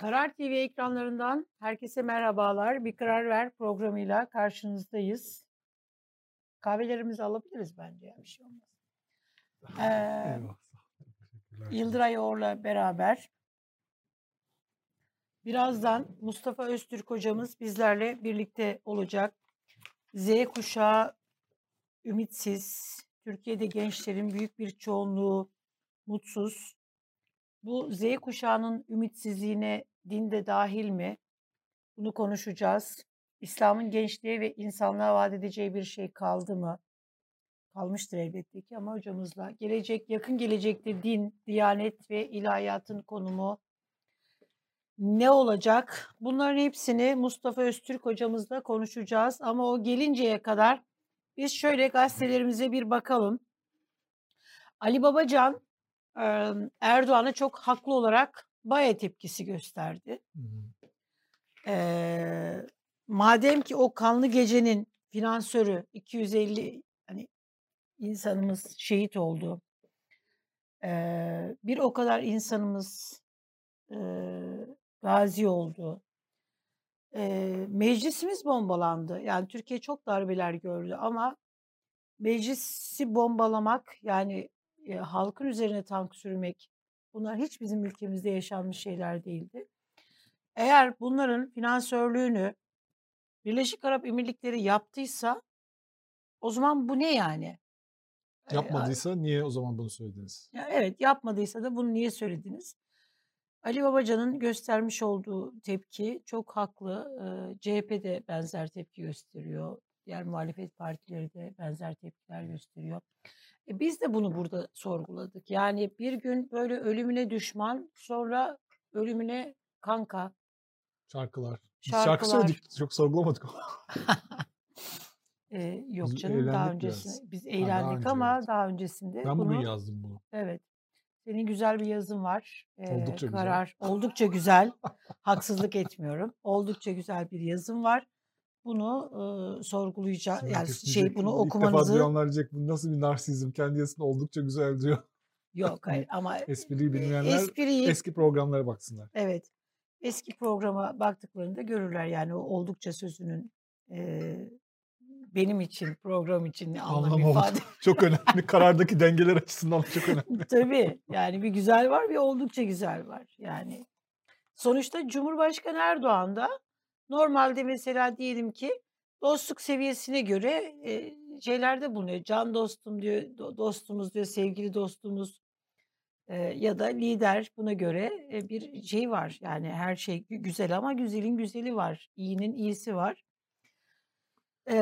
Karar TV ekranlarından herkese merhabalar. Bir Karar Ver programıyla karşınızdayız. Kahvelerimizi alabiliriz bence ya bir şey olmaz. Ee. Yıldıray Oğur'la beraber birazdan Mustafa Öztürk hocamız bizlerle birlikte olacak. Z kuşağı ümitsiz, Türkiye'de gençlerin büyük bir çoğunluğu mutsuz. Bu Z kuşağının ümitsizliğine din de dahil mi? Bunu konuşacağız. İslam'ın gençliğe ve insanlığa vaat edeceği bir şey kaldı mı? Kalmıştır elbette ki ama hocamızla. Gelecek, yakın gelecekte din, diyanet ve ilahiyatın konumu ne olacak? Bunların hepsini Mustafa Öztürk hocamızla konuşacağız. Ama o gelinceye kadar biz şöyle gazetelerimize bir bakalım. Ali Babacan Erdoğan'a çok haklı olarak baya tepkisi gösterdi. Hı madem ki o kanlı gecenin finansörü 250 hani insanımız şehit oldu. Eee, bir o kadar insanımız eee, gazi oldu. Eee, meclisimiz bombalandı. Yani Türkiye çok darbeler gördü ama meclisi bombalamak yani e, halkın üzerine tank sürmek bunlar hiç bizim ülkemizde yaşanmış şeyler değildi. Eğer bunların finansörlüğünü Birleşik Arap Emirlikleri yaptıysa o zaman bu ne yani? Yapmadıysa niye o zaman bunu söylediniz? ya evet yapmadıysa da bunu niye söylediniz? Ali Babacan'ın göstermiş olduğu tepki çok haklı. CHP de benzer tepki gösteriyor. Diğer muhalefet partileri de benzer tepkiler gösteriyor. E biz de bunu burada sorguladık. Yani bir gün böyle ölümüne düşman, sonra ölümüne kanka, Şarkılar. Biz şarkı söyledik. şarkılar. Çok sorgulamadık ama. Eee, yok Biz canım daha eğlendik biraz. öncesinde biz Ha, daha eğlendik önce ama evet. daha öncesinde Ben bunu yazdım bunu. evet senin güzel bir yazın var. Eee, Oldukça güzel. karar oldukça güzel. Haksızlık etmiyorum. Oldukça güzel bir yazın var. Bunu eee sorgulayacağız. Şimdi Yani herkes şey diyecek bunu ki ilk defa okumanızı diyecek bu nasıl bir narsizm kendi yazısında oldukça güzel diyor. yok hayır Hani ama espriyi e, bilmeyenler espriyi eski programlara baksınlar. evet eski programa baktıklarında görürler yani o oldukça sözünün eee, benim için program için ne anlam Anlamı oldu. ifade Çok önemli. Karardaki dengeler açısından çok önemli. Tabii yani bir güzel var bir oldukça güzel var. Yani sonuçta Cumhurbaşkanı Erdoğan da normalde mesela diyelim ki dostluk seviyesine göre e, şeylerde bulunuyor. Can dostum diyor, do- dostumuz diyor, sevgili dostumuz e, ya da lider buna göre e, bir şey var. Yani her şey gü- güzel ama güzelin güzeli var, iyinin iyisi var. E,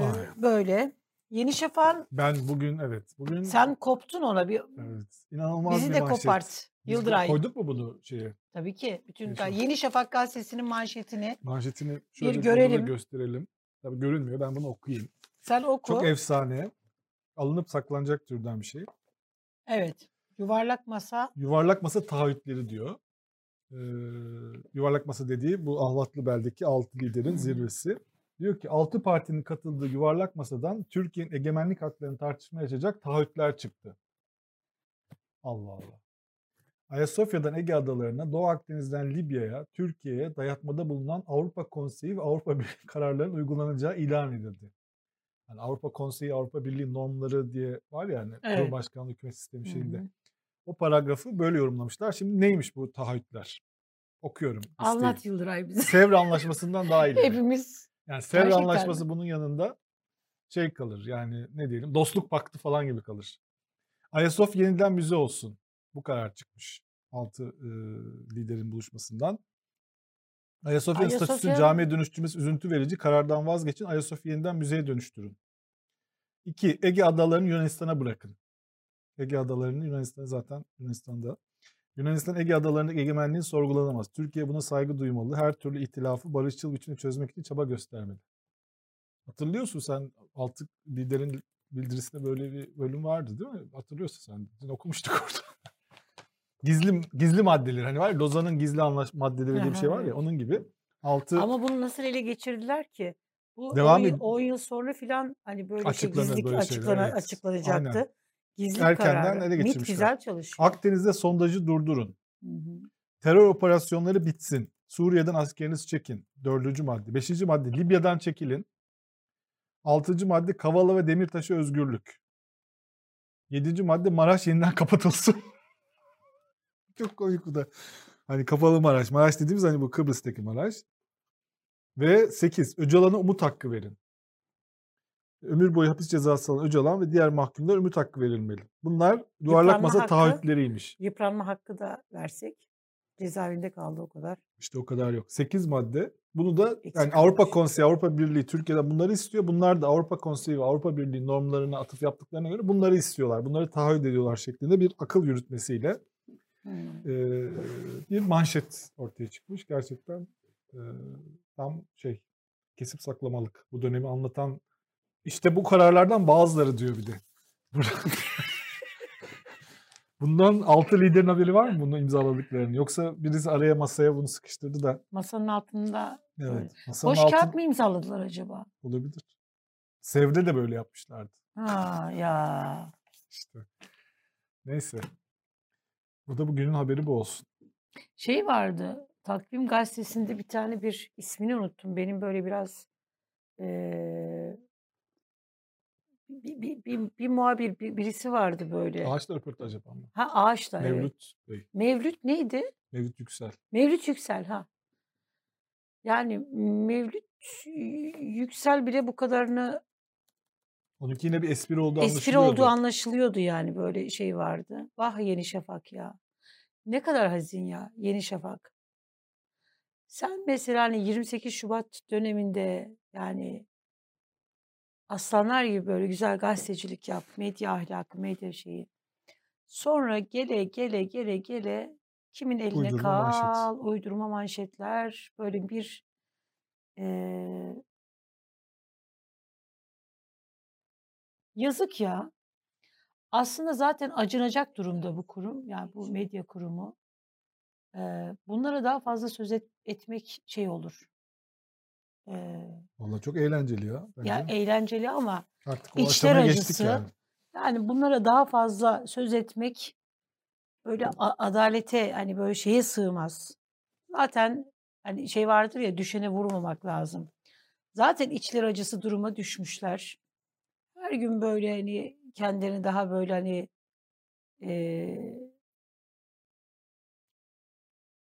Vay. böyle. Yeni Şafak'ın Ben bugün evet. Bugün sen koptun ona bir evet. inanılmaz Bizi bir de manşet. kopart Yıldıray. koyduk mu bunu şeye? Tabii ki. Bütün Yeni Şafak. Yeni Şafak gazetesinin manşetini Manşetini şöyle da görelim. gösterelim. Tabii görünmüyor. Ben bunu okuyayım. sen Çok oku. efsane. Alınıp saklanacak türden bir şey. Evet. Yuvarlak masa. Yuvarlak masa taahhütleri diyor. Ee, yuvarlak masa dediği bu Ahlatlı Bel'deki altı liderin zirvesi. Diyor ki altı partinin katıldığı yuvarlak masadan Türkiye'nin egemenlik haklarını tartışmaya açacak taahhütler çıktı. Allah Allah. Ayasofya'dan Ege Adalarına, Doğu Akdeniz'den Libya'ya, Türkiye'ye dayatmada bulunan Avrupa Konseyi ve Avrupa Birliği kararlarının uygulanacağı ilan edildi. Yani Avrupa Konseyi, Avrupa Birliği normları diye var ya hani Evet. Cumhurbaşkanlığı hükümet sistemi şeyinde. O paragrafı böyle yorumlamışlar. Şimdi neymiş bu taahhütler? Okuyorum. Anlat Yıldıray bize. Sevr Anlaşması'ndan daha ileri. Hepimiz Yani Sevr gerçekten Anlaşması mi? bunun yanında şey kalır yani ne diyelim dostluk paktı falan gibi kalır. Ayasofya yeniden müze olsun. Bu karar çıkmış. Altı e, liderin buluşmasından. Statüsünü Ayasofya camiye dönüştürmesi üzüntü verici. Karardan vazgeçin. Ayasofya yeniden müzeye dönüştürün. İki, Ege adalarını Yunanistan'a bırakın. Ege adalarını Yunanistan'a zaten Yunanistan'da. Yunanistan Ege adalarındaki egemenliği sorgulanamaz. Türkiye buna saygı duymalı. Her türlü ihtilafı barışçıl biçimde çözmek için çaba göstermeli. Hatırlıyorsun sen altı liderin bildirisinde böyle bir bölüm vardı değil mi? Hatırlıyorsun sen. Dün okumuştuk orada. gizli gizli maddeler hani var ya Lozan'ın gizli anlaş maddeleri diye bir şey var ya onun gibi. Altı Ama bunu nasıl ele geçirdiler ki? Bu Devam 10 yıl, ed- 10 yıl sonra filan hani böyle şey Açıklanır gizlilik böyle şeyler, açıklana, evet. açıklanacaktı. Aynen. Gizlilik Erkenden kararı. ele MİT geçirmişler. güzel çalışıyor. Akdeniz'de sondajı durdurun. Hı hı. terör operasyonları bitsin. Suriye'den askerinizi çekin. Dördüncü madde. Beşinci madde Libya'dan çekilin. Altıncı madde Kavala ve Demirtaş'a özgürlük. Yedinci madde Maraş yeniden kapatılsın. Çok komik bu da. Hani kapalı Maraş. Maraş dediğimiz hani bu Kıbrıs'taki Maraş. Ve 8. Öcalan'a umut hakkı verin. Ömür boyu hapis cezası alan Öcalan ve diğer mahkumlar umut hakkı verilmeli. Bunlar yuvarlak Yıpranma masa hakkı. taahhütleriymiş. Yıpranma hakkı da versek cezaevinde kaldı o kadar. İşte o kadar yok. 8 madde. Bunu da Eksik yani Avrupa kalmış. Konseyi, Avrupa Birliği Türkiye'de bunları istiyor. Bunlar da Avrupa Konseyi ve Avrupa Birliği normlarına atıf yaptıklarına göre bunları istiyorlar. Bunları taahhüt ediyorlar şeklinde bir akıl yürütmesiyle Hmm. eee, bir manşet ortaya çıkmış. Gerçekten eee, tam şey kesip saklamalık. Bu dönemi anlatan işte bu kararlardan bazıları diyor bir de. Bundan altı liderin haberi var mı bunu imzaladıklarını? Yoksa birisi araya masaya bunu sıkıştırdı da. Masanın altında. Evet. Masanın Boş altı kağıt mı imzaladılar acaba? olabilir. Sevde de böyle yapmışlardı. Ha ya. İşte. Neyse. Bu da bugünün haberi bu olsun. Şey vardı. Takvim gazetesinde bir tane bir ismini unuttum. Benim böyle biraz eee bir, bir, bir, bir muhabir bir, birisi vardı böyle. Ağaçla röportaj yapan mı? Ha Ağaç'ta evet. Mevlüt Bey. Mevlüt neydi? Mevlüt Yüksel. Mevlüt Yüksel ha. Yani Mevlüt Yüksel bile bu kadarını Onunki yine bir espri olduğu espri anlaşılıyordu. olduğu anlaşılıyordu yani böyle şey vardı. Vah Yeni Şafak ya. Ne kadar hazin ya Yeni Şafak. Sen mesela hani 28 Şubat döneminde yani aslanlar gibi böyle güzel gazetecilik yap, medya ahlakı, medya şeyi. Sonra gele gele gele gele kimin eline Uydurma manşet. kal, uydurma manşetler, böyle bir eee yazık ya. Aslında zaten acınacak durumda bu kurum, yani bu medya kurumu. Eee, bunlara daha fazla söz et- etmek şey olur. Eee, Vallahi çok eğlenceli ya. Bence. ya eğlenceli ama Artık o içler acısı. yani. Yani bunlara daha fazla söz etmek böyle adalete hani böyle şeye sığmaz. Zaten hani şey vardır ya düşene vurmamak lazım. Zaten içler acısı duruma düşmüşler. Her gün böyle hani kendilerini daha böyle hani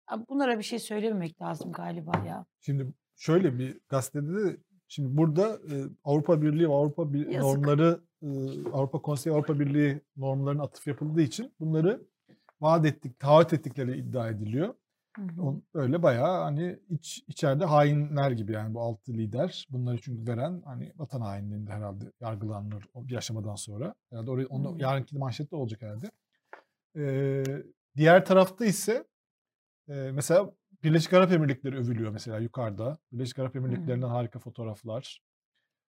a- bunlara bir şey söylememek lazım galiba ya. Şimdi şöyle bir gazetede de şimdi burada e, Avrupa Birliği ve Avrupa Bir- Yazık. normları e, Avrupa Konseyi Avrupa Birliği normlarına atıf yapıldığı için bunları vaat ettik, taahhüt ettikleri iddia ediliyor. Hı hı. On- Öyle bayağı hani iç içeride hainler gibi yani bu altı lider. Bunları çünkü veren hani vatan hainliğinde herhalde yargılanır o bir aşamadan sonra. Herhalde oraya, onu, Hmm. yarınki manşette olacak herhalde. Ee, diğer tarafta ise e, mesela Birleşik Arap Emirlikleri övülüyor mesela yukarıda. Birleşik Arap Emirlikleri'nden harika fotoğraflar.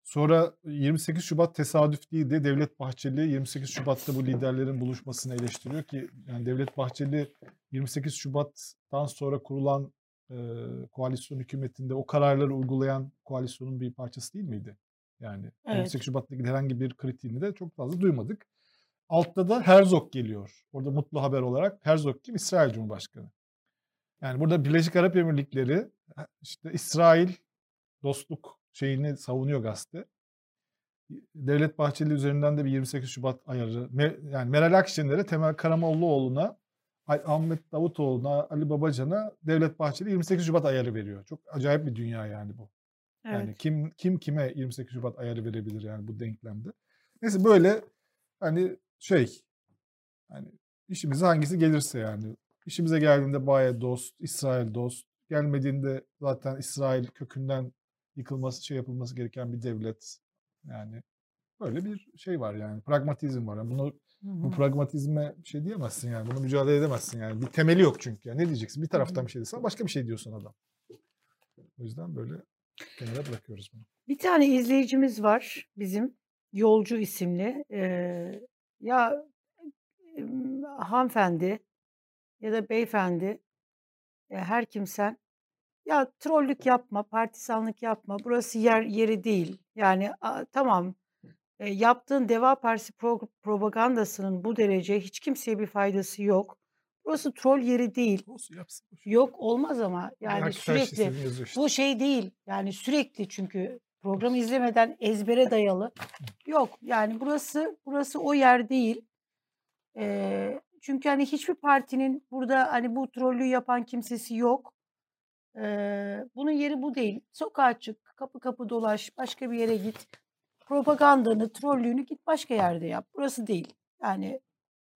Sonra 28 Şubat tesadüf değildi. Devlet Bahçeli 28 Şubat'ta bu liderlerin buluşmasını eleştiriyor ki yani Devlet Bahçeli 28 Şubat'tan sonra kurulan e, koalisyon hükümetinde o kararları uygulayan koalisyonun bir parçası değil miydi? Yani Evet. 28 Şubat'ta ilgili herhangi bir kritiğini de çok fazla duymadık. Altta da Herzog geliyor. Orada mutlu haber olarak Herzog kim? İsrail Cumhurbaşkanı. Yani burada Birleşik Arap Emirlikleri işte İsrail dostluk şeyini savunuyor gazete. Devlet Bahçeli üzerinden de bir 28 Şubat ayarı. Yani Meral Akşener'e, Temel Karamollaoğlu'na, Ahmet Davutoğlu'na, Ali Babacan'a Devlet Bahçeli 28 Şubat ayarı veriyor. Çok acayip bir dünya yani bu. Yani Evet. kim kim kime 28 Şubat ayarı verebilir yani bu denklemde. Neyse böyle hani şey hani işimize hangisi gelirse yani. İşimize geldiğinde Baye dost, İsrail dost. Gelmediğinde zaten İsrail kökünden yıkılması, şey yapılması gereken bir devlet. Yani böyle bir şey var yani. Pragmatizm var. Yani bunu bu pragmatizme bir şey diyemezsin yani. Bunu mücadele edemezsin yani. Bir temeli yok çünkü. Yani ne diyeceksin? Bir taraftan bir şey desen başka bir şey diyorsun adam. O yüzden böyle kenara bırakıyoruz bunu. Bir tane izleyicimiz var bizim Yolcu isimli. Eee, ya hanımefendi ya da beyefendi ya her kimsen ya trollük yapma, partisanlık yapma. Burası yer yeri değil. Yani a, tamam e, yaptığın Deva Partisi pro- propagandasının bu derece hiç kimseye bir faydası yok. Burası troll yeri değil. Olsun yapsın. Yok olmaz ama yani Herkes sürekli işte. bu şey değil. Yani sürekli çünkü programı izlemeden ezbere dayalı. Yok yani burası burası o yer değil. Ee, çünkü hani hiçbir partinin burada hani bu trollü yapan kimsesi yok. Ee, bunun yeri bu değil. Sokağa çık, kapı kapı dolaş, başka bir yere git. Propagandanı, trollüğünü git başka yerde yap. Burası değil. Yani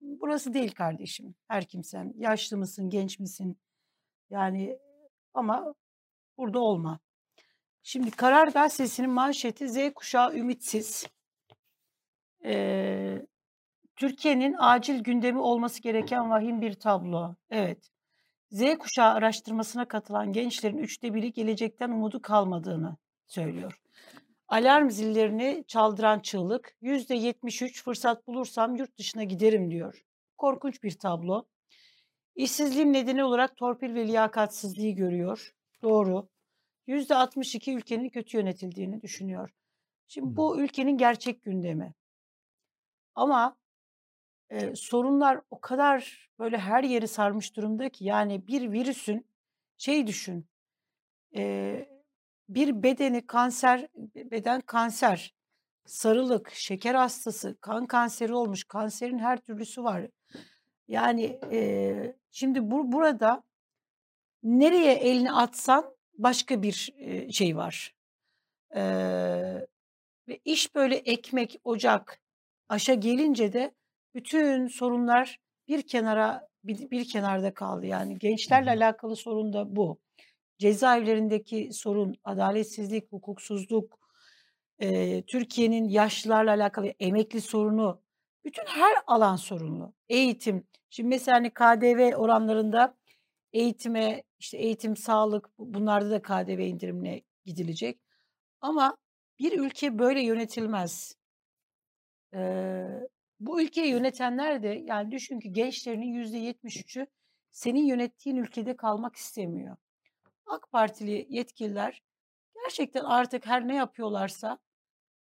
burası değil kardeşim. Her kimsen. Yaşlı mısın, genç misin? Yani ama burada olma. Şimdi Karar Gazetesi'nin manşeti Z kuşağı ümitsiz. Ee, Türkiye'nin acil gündemi olması gereken vahim bir tablo. Evet. Z kuşağı araştırmasına katılan gençlerin üçte biri gelecekten umudu kalmadığını söylüyor. Alarm zillerini çaldıran çığlık, yüzde 73 fırsat bulursam yurt dışına giderim diyor. Korkunç bir tablo. İşsizliğin nedeni olarak torpil ve liyakatsizliği görüyor. Doğru. Yüzde 62 ülkenin kötü yönetildiğini düşünüyor. Şimdi bu ülkenin gerçek gündemi. Ama e, sorunlar o kadar böyle her yeri sarmış durumda ki yani bir virüsün şey düşün e, bir bedeni kanser beden kanser sarılık şeker hastası kan kanseri olmuş kanserin her türlüsü var. Yani e, şimdi bu burada nereye elini atsan başka bir e, şey var. Ve iş böyle ekmek ocak aşa gelince de bütün sorunlar bir kenara bir, bir kenarda kaldı. Yani gençlerle alakalı sorun da bu. Cezaevlerindeki sorun, adaletsizlik, hukuksuzluk, e, Türkiye'nin yaşlılarla alakalı emekli sorunu, bütün her alan sorunlu. Eğitim. Şimdi mesela hani KDV oranlarında eğitime, işte eğitim, sağlık bunlarda da KDV indirimine gidilecek. Ama bir ülke böyle yönetilmez. Ee, bu ülkeyi yönetenler de yani düşün ki gençlerinin yüzde 73'ü senin yönettiğin ülkede kalmak istemiyor. AK Partili yetkililer gerçekten artık her ne yapıyorlarsa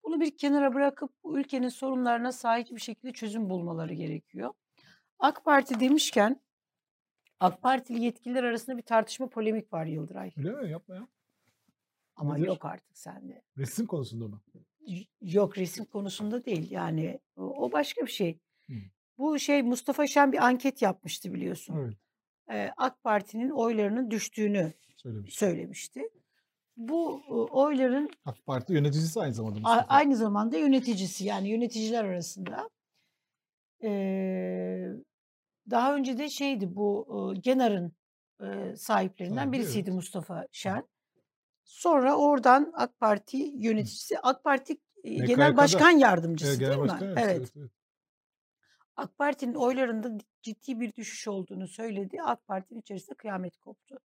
bunu bir kenara bırakıp bu ülkenin sorunlarına sahip bir şekilde çözüm bulmaları gerekiyor. AK Parti demişken AK Partili yetkililer arasında bir tartışma polemik var Yıldıray. Öyle mi? Yapma ya. Ama Nedir? yok artık sende. Resim konusunda mı? Yok resim konusunda değil yani o, başka bir şey. Hı. Bu şey Mustafa Şen bir anket yapmıştı biliyorsun. Evet. Ee, AK Parti'nin oylarının düştüğünü Söylemiş. söylemişti. Bu oyların AK Parti yöneticisi aynı zamanda Mustafa. aynı zamanda yöneticisi yani yöneticiler arasında. Ee, daha önce de şeydi bu Genar'ın e, sahiplerinden Sahibi, birisiydi evet. Mustafa Şen. Sonra oradan AK Parti yöneticisi, AK Parti e, Genel MKYK'da. Başkan Yardımcısı Evet, değil mi? başkan Evet. evet, evet. AK Parti'nin oylarında ciddi bir düşüş olduğunu söyledi. AK Parti'nin içerisinde kıyamet koptu.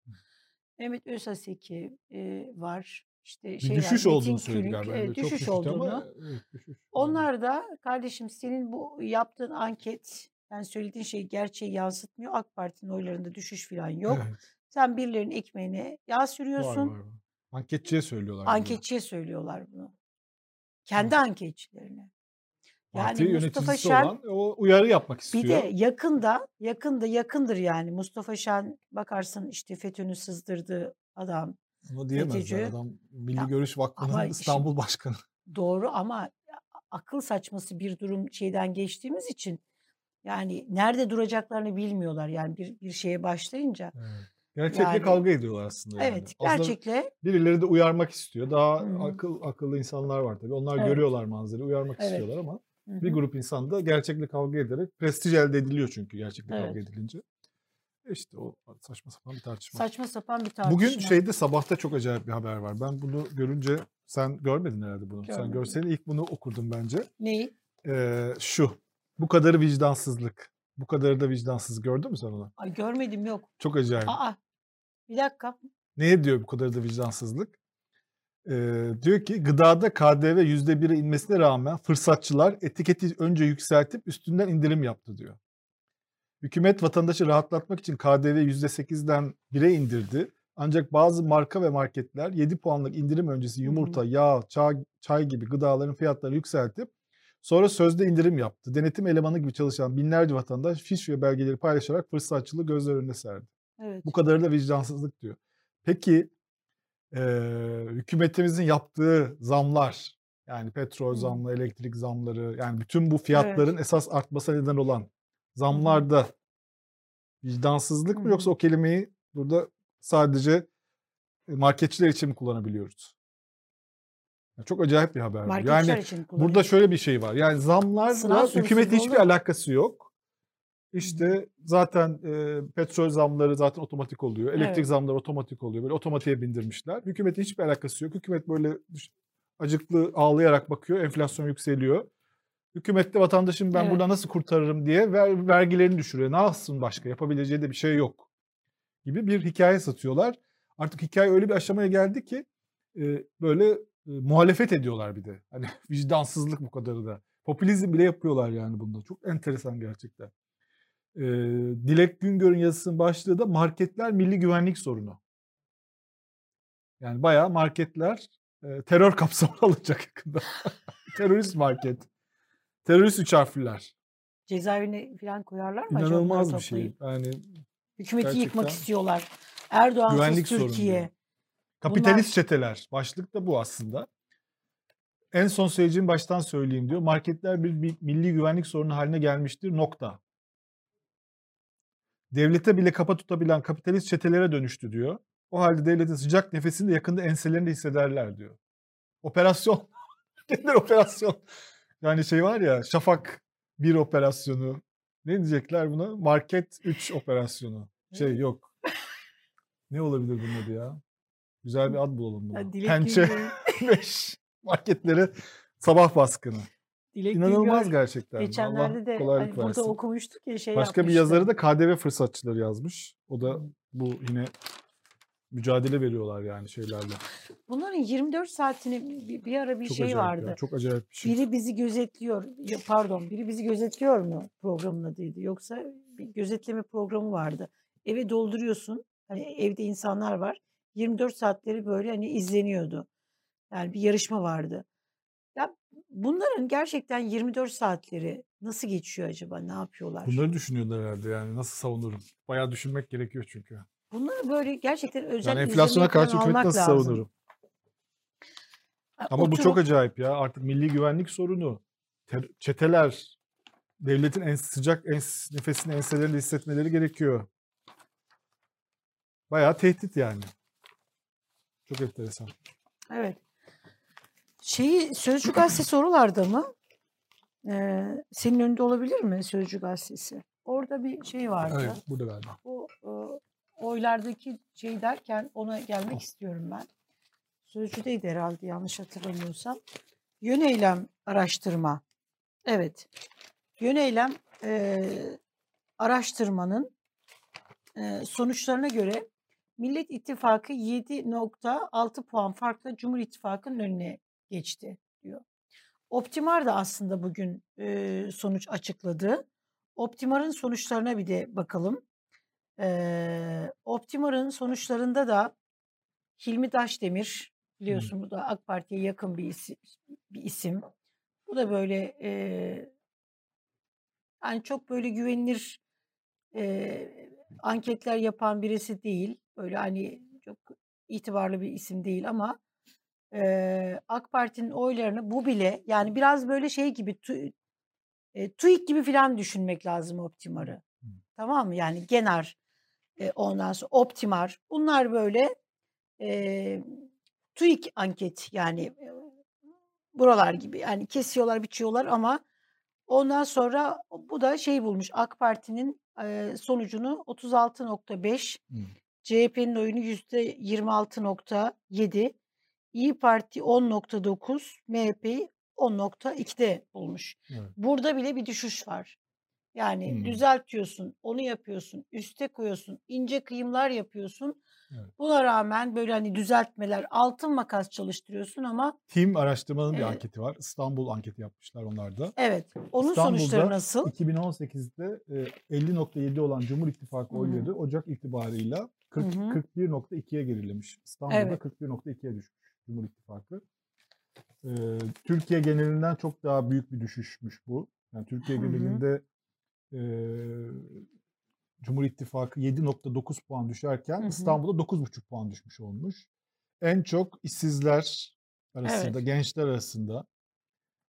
Mehmet Özaseki e, var. İşte Bir şey düşüş var, olduğunu söyledi galiba. e, düşüş düşüştü olduğunu. ama evet, düşüş. Onlar da kardeşim senin bu yaptığın anket yani söylediğin şey gerçeği yansıtmıyor. AK Parti'nin oylarında düşüş falan yok. Evet, Sen birilerinin ekmeğine yağ var, sürüyorsun. var, var. Anketçiye söylüyorlar. bunu. Anketçiye söylüyorlar bunu. Kendi anketçilerine. Parti Yani Mustafa yöneticisi Şen olan o uyarı yapmak istiyor. bir de yakında yakında yakındır yani Mustafa Şen bakarsın işte FETÖ'nü sızdırdığı adam. Onu diyemezler. FETÖ'cü. Adam Milli Ya, Görüş Vakfı'nın İstanbul Başkanı. Doğru ama akıl saçması bir durum şeyden geçtiğimiz için yani nerede duracaklarını bilmiyorlar yani bir, bir şeye başlayınca. Evet. Gerçekle Yani- kavga ediyorlar aslında. yani. Evet Aslında gerçekle birileri de uyarmak istiyor. Daha Hı hı. akıl akıllı insanlar var tabii. Onlar Evet. görüyorlar manzarayı, uyarmak Evet. istiyorlar ama Hı bir grup insan da gerçekle kavga ederek prestij elde ediliyor çünkü gerçekle kavga Evet. edilince. E İşte o saçma sapan bir tartışma. saçma sapan bir tartışma. Bugün şeyde sabahta çok acayip bir haber var. Ben bunu görünce sen görmedin herhalde bunu. Sen Görmedim. görseydin ilk bunu okurdum bence. Neyi? Ee, şu. Bu kadarı vicdansızlık. Bu kadarı da vicdansız. Gördün mü sen onu? Ay görmedim yok. Çok acayip. Aa bir dakika. Neye diyor bu kadar da vicdansızlık? Ee, diyor ki gıdada KDV %1'e inmesine rağmen fırsatçılar etiketi önce yükseltip üstünden indirim yaptı diyor. Hükümet vatandaşı rahatlatmak için KDV %8'den 1'e indirdi. Ancak bazı marka ve marketler 7 puanlık indirim öncesi yumurta, yağ, çay, çay gibi gıdaların fiyatlarını yükseltip Sonra sözde indirim yaptı. Denetim elemanı gibi çalışan binlerce vatandaş fiş ve belgeleri paylaşarak fırsatçılığı gözler önüne serdi. Evet. Bu kadarı da vicdansızlık diyor. Peki e, hükümetimizin yaptığı zamlar yani petrol Hı. zamları, elektrik zamları yani bütün bu fiyatların esas artmasına neden olan zamlarda vicdansızlık Hı mı yoksa o kelimeyi burada sadece e, marketçiler için mi kullanabiliyoruz? Çok acayip bir haber. Marketçiler Yani için burada şöyle bir şey var. Yani zamlarla hükümetin hiçbir olur. alakası yok. İşte zaten e, petrol zamları zaten otomatik oluyor. Elektrik Evet. zamları otomatik oluyor. Böyle otomatiğe bindirmişler. Hükümetin hiçbir alakası yok. Hükümet böyle acıklı ağlayarak bakıyor. Enflasyon yükseliyor. Hükümet de vatandaşım ben Evet. burada nasıl kurtarırım diye ver, vergilerini düşürüyor. Ne yapsın başka? Yapabileceği de bir şey yok. Gibi bir hikaye satıyorlar. Artık hikaye öyle bir aşamaya geldi ki e, böyle e, muhalefet ediyorlar bir de. Hani vicdansızlık bu kadarı da. Popülizm bile yapıyorlar yani bunda. Çok enteresan gerçekten. E, Dilek Güngör'ün yazısının başlığı da marketler milli güvenlik sorunu. Yani bayağı marketler e, terör kapsamına alınacak yakında. Terörist market. Terörist üç harfliler. Cezaevine falan koyarlar mı acaba İnanılmaz bunları bir şey. Yani Hükümeti yıkmak Gerçekten. istiyorlar. Erdoğansız Güvenlik Türkiye. Kapitalist çeteler. Başlık da bu aslında. En son söyleyeceğim baştan söyleyeyim diyor. Marketler bir, bir milli güvenlik sorunu haline gelmiştir. Nokta. Devlete bile kafa tutabilen kapitalist çetelere dönüştü diyor. O halde devletin sıcak nefesini de yakında enselerinde hissederler diyor. Operasyon. Nedir operasyon? Yani şey var ya Şafak bir operasyonu. Ne diyecekler buna? Market 3 operasyonu. Şey yok. Ne olabilir bunun adı ya? Güzel bir ad bulalım buna. Pençe Güngör- 5 marketleri sabah baskını. Dilek İnanılmaz Güngör gerçekten. Geçenlerde Allah de hani burada versin. okumuştuk ya şey Başka bir yapmıştı. yazarı da KDV fırsatçıları yazmış. O da bu yine mücadele veriyorlar yani şeylerle. Bunların 24 saatini bir, bir ara bir Çok şey vardı. ya, çok acayip bir şey. Biri bizi gözetliyor. Pardon, biri bizi gözetliyor mu programın adıydı. Yoksa bir gözetleme programı vardı. Eve dolduruyorsun. Hani evde insanlar var. 24 saatleri böyle hani izleniyordu. Yani bir yarışma vardı. Bunların gerçekten 24 saatleri nasıl geçiyor acaba? Ne yapıyorlar? Bunları düşünüyorlar herhalde yani nasıl savunurum. Bayağı düşünmek gerekiyor çünkü. Bunları böyle gerçekten özel Yani enflasyona karşı hükümet nasıl lazım. savunurum? Ama bu çok oturup- acayip ya. Artık milli güvenlik sorunu. ter- çeteler devletin en sıcak en nefesini enselerinde hissetmeleri gerekiyor. Bayağı tehdit yani. Çok enteresan. Evet. Şeyi Sözcü Gazetesi oralarda mı? Ee, senin önünde olabilir mi Sözcü Gazetesi? Orada bir şey vardı. Evet, burada galiba. Bu e, oylardaki şey derken ona gelmek istiyorum ben. Sözcüdeydi herhalde yanlış hatırlamıyorsam. Yöneylem araştırma. Evet. Yöneylem e, araştırmanın e, sonuçlarına göre Millet İttifakı 7.6 puan farkla Cumhur İttifakı'nın önüne geçti diyor. Optimar da aslında bugün e, sonuç açıkladı. Optimar'ın sonuçlarına bir de bakalım. Ee, Optimar'ın sonuçlarında da Hilmi Daşdemir biliyorsun bu da AK Parti'ye yakın bir isim, bir isim. Bu da böyle e, yani çok böyle güvenilir e, anketler yapan birisi değil. Böyle hani çok itibarlı bir isim değil ama e, AK Parti'nin oylarını bu bile yani biraz böyle şey gibi tu, e, TÜİK gibi falan düşünmek lazım Optimar'ı. Hı. Tamam mı? Yani Genar e, ondan sonra Optimar. Bunlar böyle e, TÜİK anket yani e, buralar gibi. Yani kesiyorlar, biçiyorlar ama ondan sonra bu da şey bulmuş. AK Parti'nin e, sonucunu 36.5, Hı. CHP'nin oyunu %26.7, İyi Parti 10.9, MHP'yi 10.2'de bulmuş. Evet. Burada bile bir düşüş var. Yani Hmm. düzeltiyorsun, onu yapıyorsun, üste koyuyorsun, ince kıyımlar yapıyorsun. Evet. Buna rağmen böyle hani düzeltmeler, altın makas çalıştırıyorsun ama Tim araştırmanın bir Evet. anketi var. İstanbul anketi yapmışlar onlar da. evet onun sonuçları İstanbul'da nasıl? 2018'de e, 50.7 olan Cumhur İttifakı hı. oyları Ocak itibarıyla 40, Hı hı. 41.2'ye gerilemiş. İstanbul'da Evet. 41.2'ye düşmüş Cumhur İttifakı. Ee, Türkiye genelinden çok daha büyük bir düşüşmüş bu. Yani Türkiye genelinde e, Cumhur İttifakı 7.9 puan düşerken Hı hı. İstanbul'da 9.5 puan düşmüş olmuş. En çok işsizler arasında, Evet. gençler arasında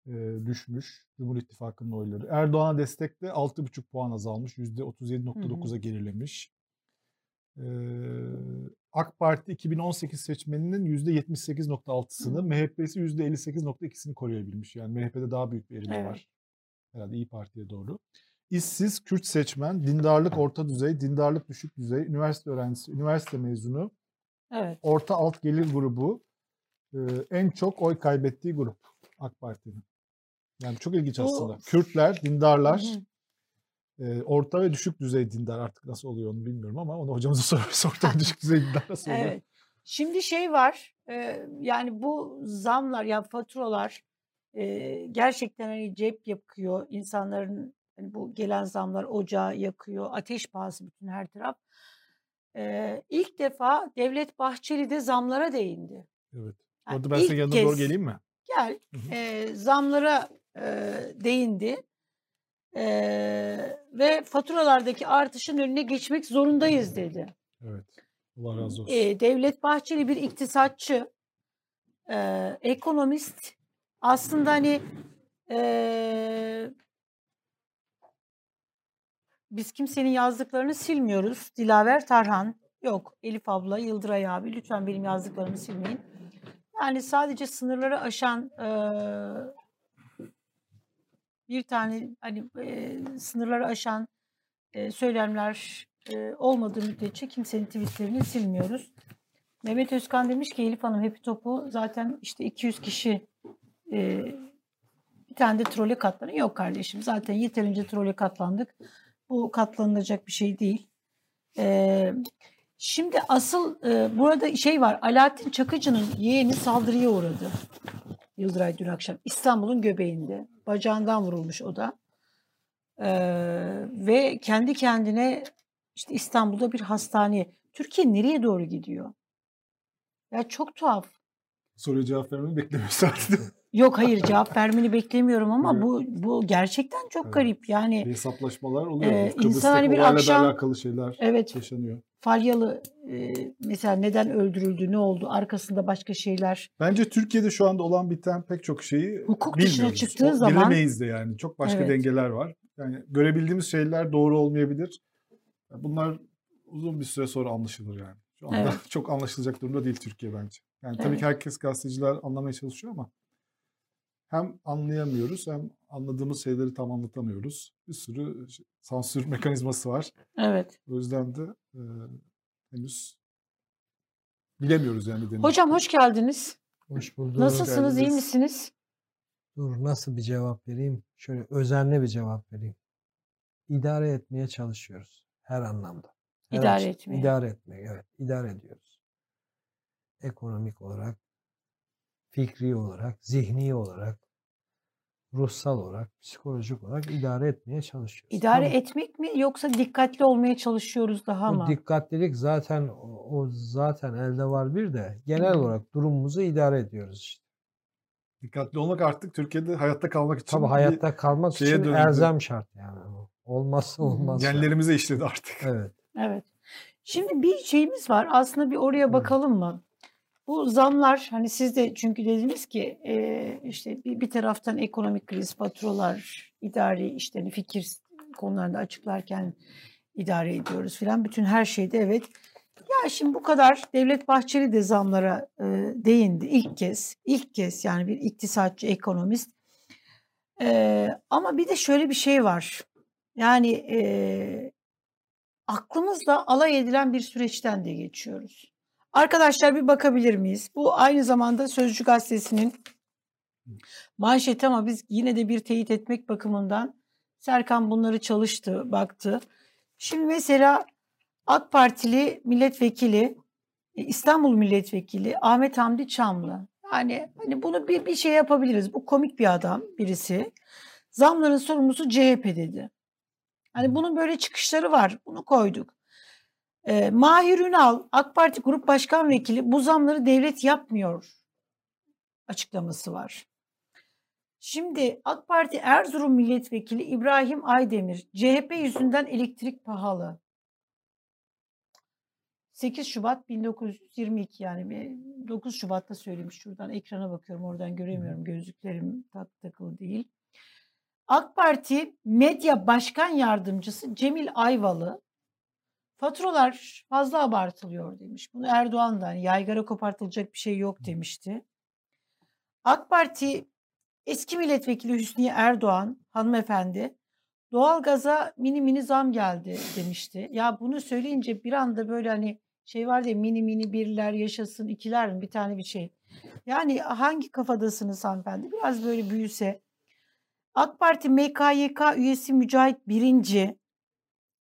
e, düşmüş Cumhur İttifakı'nın oyları. Erdoğan'a destek de 6.5 puan azalmış. %37.9'a gerilemiş. AK Parti 2018 seçmeninin %78.6'sını, Hı. MHP'si %58.2'sini koruyabilmiş. Yani MHP'de daha büyük bir erime Evet. var. Herhalde İyi Parti'ye doğru. İşsiz, Kürt seçmen, dindarlık orta düzey, dindarlık düşük düzey, üniversite öğrencisi, üniversite mezunu, Evet. orta alt gelir grubu e, en çok oy kaybettiği grup AK Parti'nin. Yani çok ilginç Bu- aslında. Kürtler, dindarlar, hı. E, orta ve düşük düzey dindar artık nasıl oluyor onu bilmiyorum ama onu hocamıza sorarız. Orta ve düşük düzey dindar nasıl oluyor? Evet. Şimdi şey var. e, yani bu zamlar ya faturalar e, gerçekten hani cep yakıyor. insanların hani bu gelen zamlar ocağı yakıyor. Ateş pahası bütün her taraf. E, ilk defa Devlet Bahçeli de zamlara değindi. Evet. Yani Orada ben senin yanına doğru geleyim mi? Gel. Hı hı. E, zamlara e, değindi. E, ve faturalardaki artışın önüne geçmek zorundayız dedi. Evet. Allah razı olsun. E, Devlet Bahçeli bir iktisatçı, e, ekonomist. Aslında hani e, biz kimsenin yazdıklarını silmiyoruz. Dilaver Tarhan, yok Elif abla, Yıldıray abi lütfen benim yazdıklarımı silmeyin. Yani sadece sınırları aşan e, bir tane hani e, sınırları aşan e, söylemler e, olmadığı müddetçe kimsenin tweetlerini silmiyoruz. Mehmet Özkan demiş ki Elif Hanım Happy Top'u zaten işte 200 kişi e, bir tane de trole katlanıyor. Yok kardeşim zaten yeterince trole katlandık. Bu katlanılacak bir şey değil. E, şimdi asıl e, burada şey var Alaaddin Çakıcı'nın yeğeni saldırıya uğradı. Yıldıray dün akşam İstanbul'un göbeğinde. Bacağından vurulmuş o da. Ee, ve kendi kendine işte İstanbul'da bir hastane. Türkiye nereye doğru gidiyor? Ya çok tuhaf. Soruya cevap vermemi beklemiyorsun artık. Yok hayır cevap vermeni beklemiyorum ama Evet. bu bu gerçekten çok Evet. garip. Yani Hesaplaşmalar oluyor. Kıbrıs'taki insan hani bir akşam- alakalı şeyler evet yaşanıyor. Falyalı e, mesela neden öldürüldü, ne oldu, arkasında başka şeyler. Bence Türkiye'de şu anda olan biten pek çok şeyi Hukuk dışına bilmiyoruz. çıktığı O- zaman- Bilemeyiz de yani. Çok başka Evet. dengeler var. Yani görebildiğimiz şeyler doğru olmayabilir. Bunlar uzun bir süre sonra anlaşılır yani. Şu anda Evet. çok anlaşılacak durumda değil Türkiye bence. Yani tabii Evet. ki herkes gazeteciler anlamaya çalışıyor ama hem anlayamıyoruz hem anladığımız şeyleri tam anlatamıyoruz. Bir sürü sansür mekanizması var. Evet. O yüzden de e, henüz bilemiyoruz yani. nedenini. Hocam hoş geldiniz. Hoş bulduk. Nasılsınız, iyi geldiniz. misiniz? Dur nasıl bir cevap vereyim? Şöyle özenli bir cevap vereyim. İdare etmeye çalışıyoruz her anlamda. Her İdare açı- etmeye. İdare etmeye evet idare ediyoruz. Ekonomik olarak, fikri olarak, zihni olarak, ruhsal olarak, psikolojik olarak idare etmeye çalışıyoruz. İdare Tabii etmek mi yoksa dikkatli olmaya çalışıyoruz daha mı? dikkatlilik zaten o, o zaten elde var bir de genel olarak durumumuzu idare ediyoruz işte. Dikkatli olmak artık Türkiye'de hayatta kalmak için Tabii hayatta kalmak için döndü. elzem şart yani. Olmazsa olmaz. yani. genlerimize işledi artık. Evet. Evet. Şimdi bir şeyimiz var. Aslında bir oraya bakalım mı? Bu zamlar hani siz de çünkü dediniz ki e, işte bir, bir taraftan ekonomik kriz, faturalar, idari işte hani fikir konularında açıklarken idare ediyoruz filan. Bütün her şeyde evet. Ya şimdi bu kadar Devlet Bahçeli de zamlara e, değindi ilk kez. ilk kez yani bir iktisatçı, ekonomist. E, ama bir de şöyle bir şey var. Yani e, aklımızla alay edilen bir süreçten de geçiyoruz. Arkadaşlar bir bakabilir miyiz? Bu aynı zamanda Sözcü Gazetesi'nin manşeti ama biz yine de bir teyit etmek bakımından Serkan bunları çalıştı, baktı. Şimdi mesela AK Partili milletvekili, e, İstanbul milletvekili Ahmet Hamdi Çamlı. Yani hani bunu bir, bir şey yapabiliriz. Bu komik bir adam birisi. Zamların sorumlusu CHP dedi. Hani bunun böyle çıkışları var. Bunu koyduk. Ee, Mahir Ünal, AK Parti Grup Başkan Vekili bu zamları devlet yapmıyor açıklaması var. Şimdi AK Parti Erzurum Milletvekili İbrahim Aydemir, CHP yüzünden elektrik pahalı. 8 Şubat 1922 yani bir 9 Şubat'ta söylemiş. Şuradan ekrana bakıyorum oradan göremiyorum. Gözlüklerim tak takılı değil. AK Parti Medya Başkan Yardımcısı Cemil Ayvalı faturalar fazla abartılıyor demiş. Bunu Erdoğan da hani yaygara kopartılacak bir şey yok demişti. AK Parti eski milletvekili Hüsniye Erdoğan hanımefendi doğalgaza mini mini zam geldi demişti. Ya bunu söyleyince bir anda böyle hani şey var ya mini mini birler yaşasın ikiler mi bir tane bir şey. Yani hangi kafadasınız hanımefendi? Biraz böyle büyüse. AK Parti MKYK üyesi Mücahit Birinci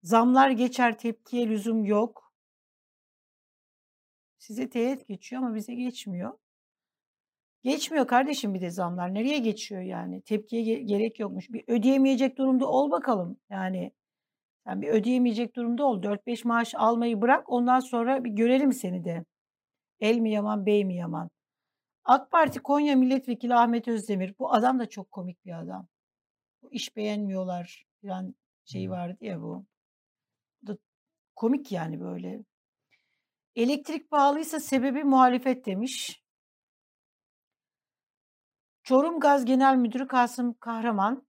zamlar geçer tepkiye lüzum yok. Size teğet geçiyor ama bize geçmiyor. Geçmiyor kardeşim bir de zamlar. Nereye geçiyor yani? Tepkiye ge- gerek yokmuş. Bir ödeyemeyecek durumda ol bakalım. Yani sen bir ödeyemeyecek durumda ol. 4-5 maaş almayı bırak. Ondan sonra bir görelim seni de. El mi yaman, bey mi yaman? AK Parti Konya Milletvekili Ahmet Özdemir. Bu adam da çok komik bir adam. Bu iş beğenmiyorlar falan şey vardı ya bu. Komik yani böyle. Elektrik pahalıysa sebebi muhalefet demiş. Çorum Gaz Genel Müdürü Kasım Kahraman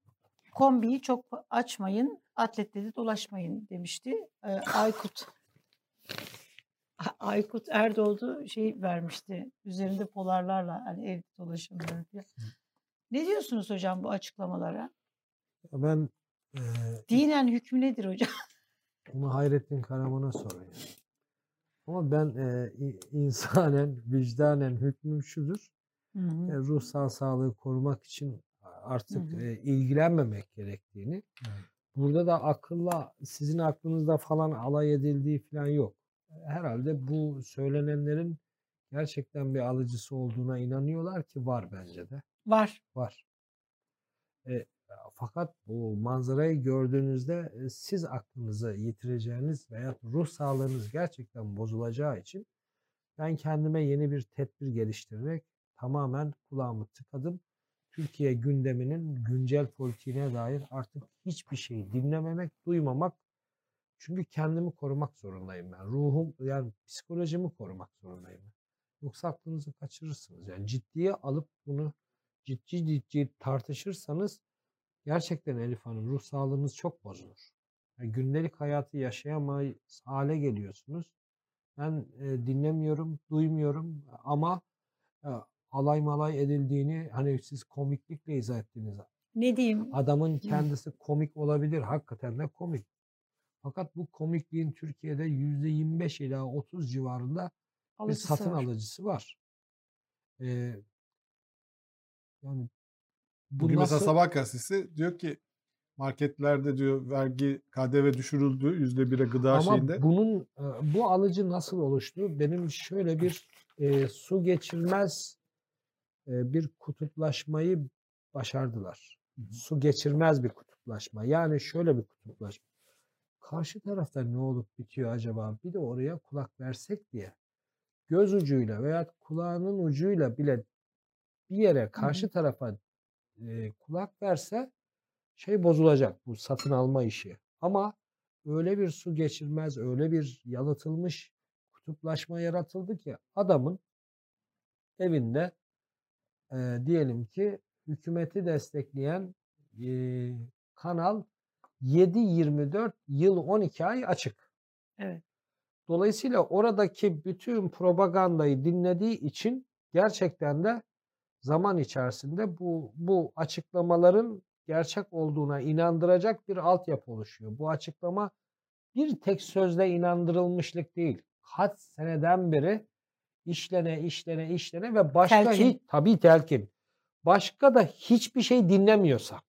kombiyi çok açmayın, atletle de dolaşmayın demişti. Ee, Aykut Aykut Erdoğdu şey vermişti. Üzerinde polarlarla hani evde dolaşımları diye. Ne diyorsunuz hocam bu açıklamalara? Ben e, Dinen hükmü nedir hocam? Onu Hayrettin Karaman'a sorun. yani. Ama ben e, insanen, vicdanen hükmüm şudur. Hı hı. e, ruhsal sağlığı korumak için artık Hı hı. e, ilgilenmemek gerektiğini. Evet. Burada da akılla sizin aklınızda falan alay edildiği falan yok. Herhalde bu söylenenlerin gerçekten bir alıcısı olduğuna inanıyorlar ki var bence de. Var. Var. E, fakat bu manzarayı gördüğünüzde e, siz aklınızı yitireceğiniz veya ruh sağlığınız gerçekten bozulacağı için ben kendime yeni bir tedbir geliştirerek tamamen kulağımı tıkadım. Türkiye gündeminin güncel politiğine dair artık hiçbir şey dinlememek, duymamak. Çünkü kendimi korumak zorundayım ben. Ruhum yani psikolojimi korumak zorundayım. Yoksa aklınızı kaçırırsınız. Yani ciddiye alıp bunu ciddi ciddi tartışırsanız gerçekten Elif Hanım ruh sağlığınız çok bozulur. Yani gündelik hayatı yaşayamayız hale geliyorsunuz. Ben e, dinlemiyorum, duymuyorum ama e, alay malay edildiğini hani siz komiklikle izah ettiniz. Ne diyeyim? Adamın kendisi komik olabilir. Hakikaten de komik. Fakat bu komikliğin Türkiye'de %25 ila 30 civarında bir Alıcısı satın var. alıcısı var. Ee, yani bu Bugün mesela nasıl- Sabah gazetesi diyor ki marketlerde diyor vergi KDV düşürüldü yüzde bire gıda Ama şeyinde. bunun e, bu alıcı nasıl oluştu? Benim şöyle bir e, su geçirmez e, bir kutuplaşmayı başardılar. Hı hı. Su geçirmez bir kutuplaşma. Yani şöyle bir kutuplaşma. Karşı tarafta ne olup bitiyor acaba? Bir de oraya kulak versek diye. Göz ucuyla veya kulağının ucuyla bile bir yere karşı tarafa e, kulak verse şey bozulacak bu satın alma işi. Ama öyle bir su geçirmez, öyle bir yalıtılmış kutuplaşma yaratıldı ki adamın evinde e, diyelim ki hükümeti destekleyen e, kanal 7-24 yıl 12 ay açık. Evet. Dolayısıyla oradaki bütün propagandayı dinlediği için gerçekten de zaman içerisinde bu bu açıklamaların gerçek olduğuna inandıracak bir altyapı oluşuyor. Bu açıklama bir tek sözle inandırılmışlık değil. Kaç seneden beri işlene işlene işlene ve başka Telkin. hiç tabii telkin. Başka da hiçbir şey dinlemiyorsa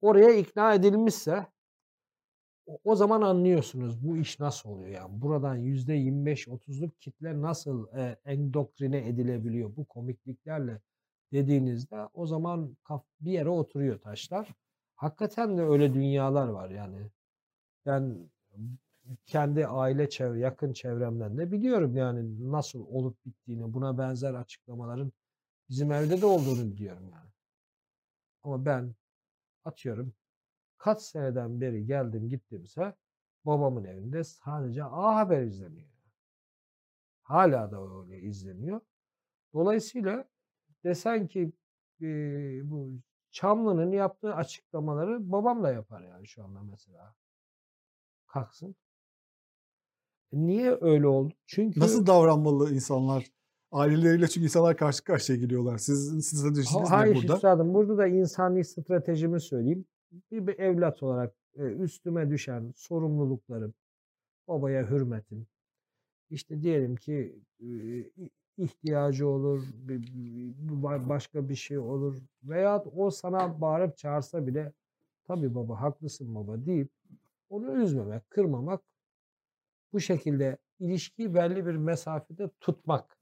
oraya ikna edilmişse o, zaman anlıyorsunuz bu iş nasıl oluyor yani. Buradan %25-30'luk kitle nasıl e, endoktrine edilebiliyor bu komikliklerle dediğinizde o zaman bir yere oturuyor taşlar. Hakikaten de öyle dünyalar var yani. Ben kendi aile çevre, yakın çevremden de biliyorum yani nasıl olup bittiğini, buna benzer açıklamaların Bizim evde de olduğunu biliyorum yani. Ama ben atıyorum kaç seneden beri geldim gittimse babamın evinde sadece A Haber izleniyor. Hala da öyle izleniyor. Dolayısıyla desen ki e, bu Çamlı'nın yaptığı açıklamaları babam da yapar yani şu anda mesela. Kalksın. E, Niye öyle oldu? Çünkü Nasıl davranmalı insanlar? Aileleriyle çünkü insanlar karşı karşıya geliyorlar. Siz, siz de Ha- ne Hayır burada? üstadım burada da insani stratejimi söyleyeyim. Bir, evlat olarak üstüme düşen sorumluluklarım, babaya hürmetim, işte diyelim ki ihtiyacı olur, başka bir şey olur veya o sana bağırıp çağırsa bile tabii baba haklısın baba deyip onu üzmemek, kırmamak bu şekilde ilişkiyi belli bir mesafede tutmak.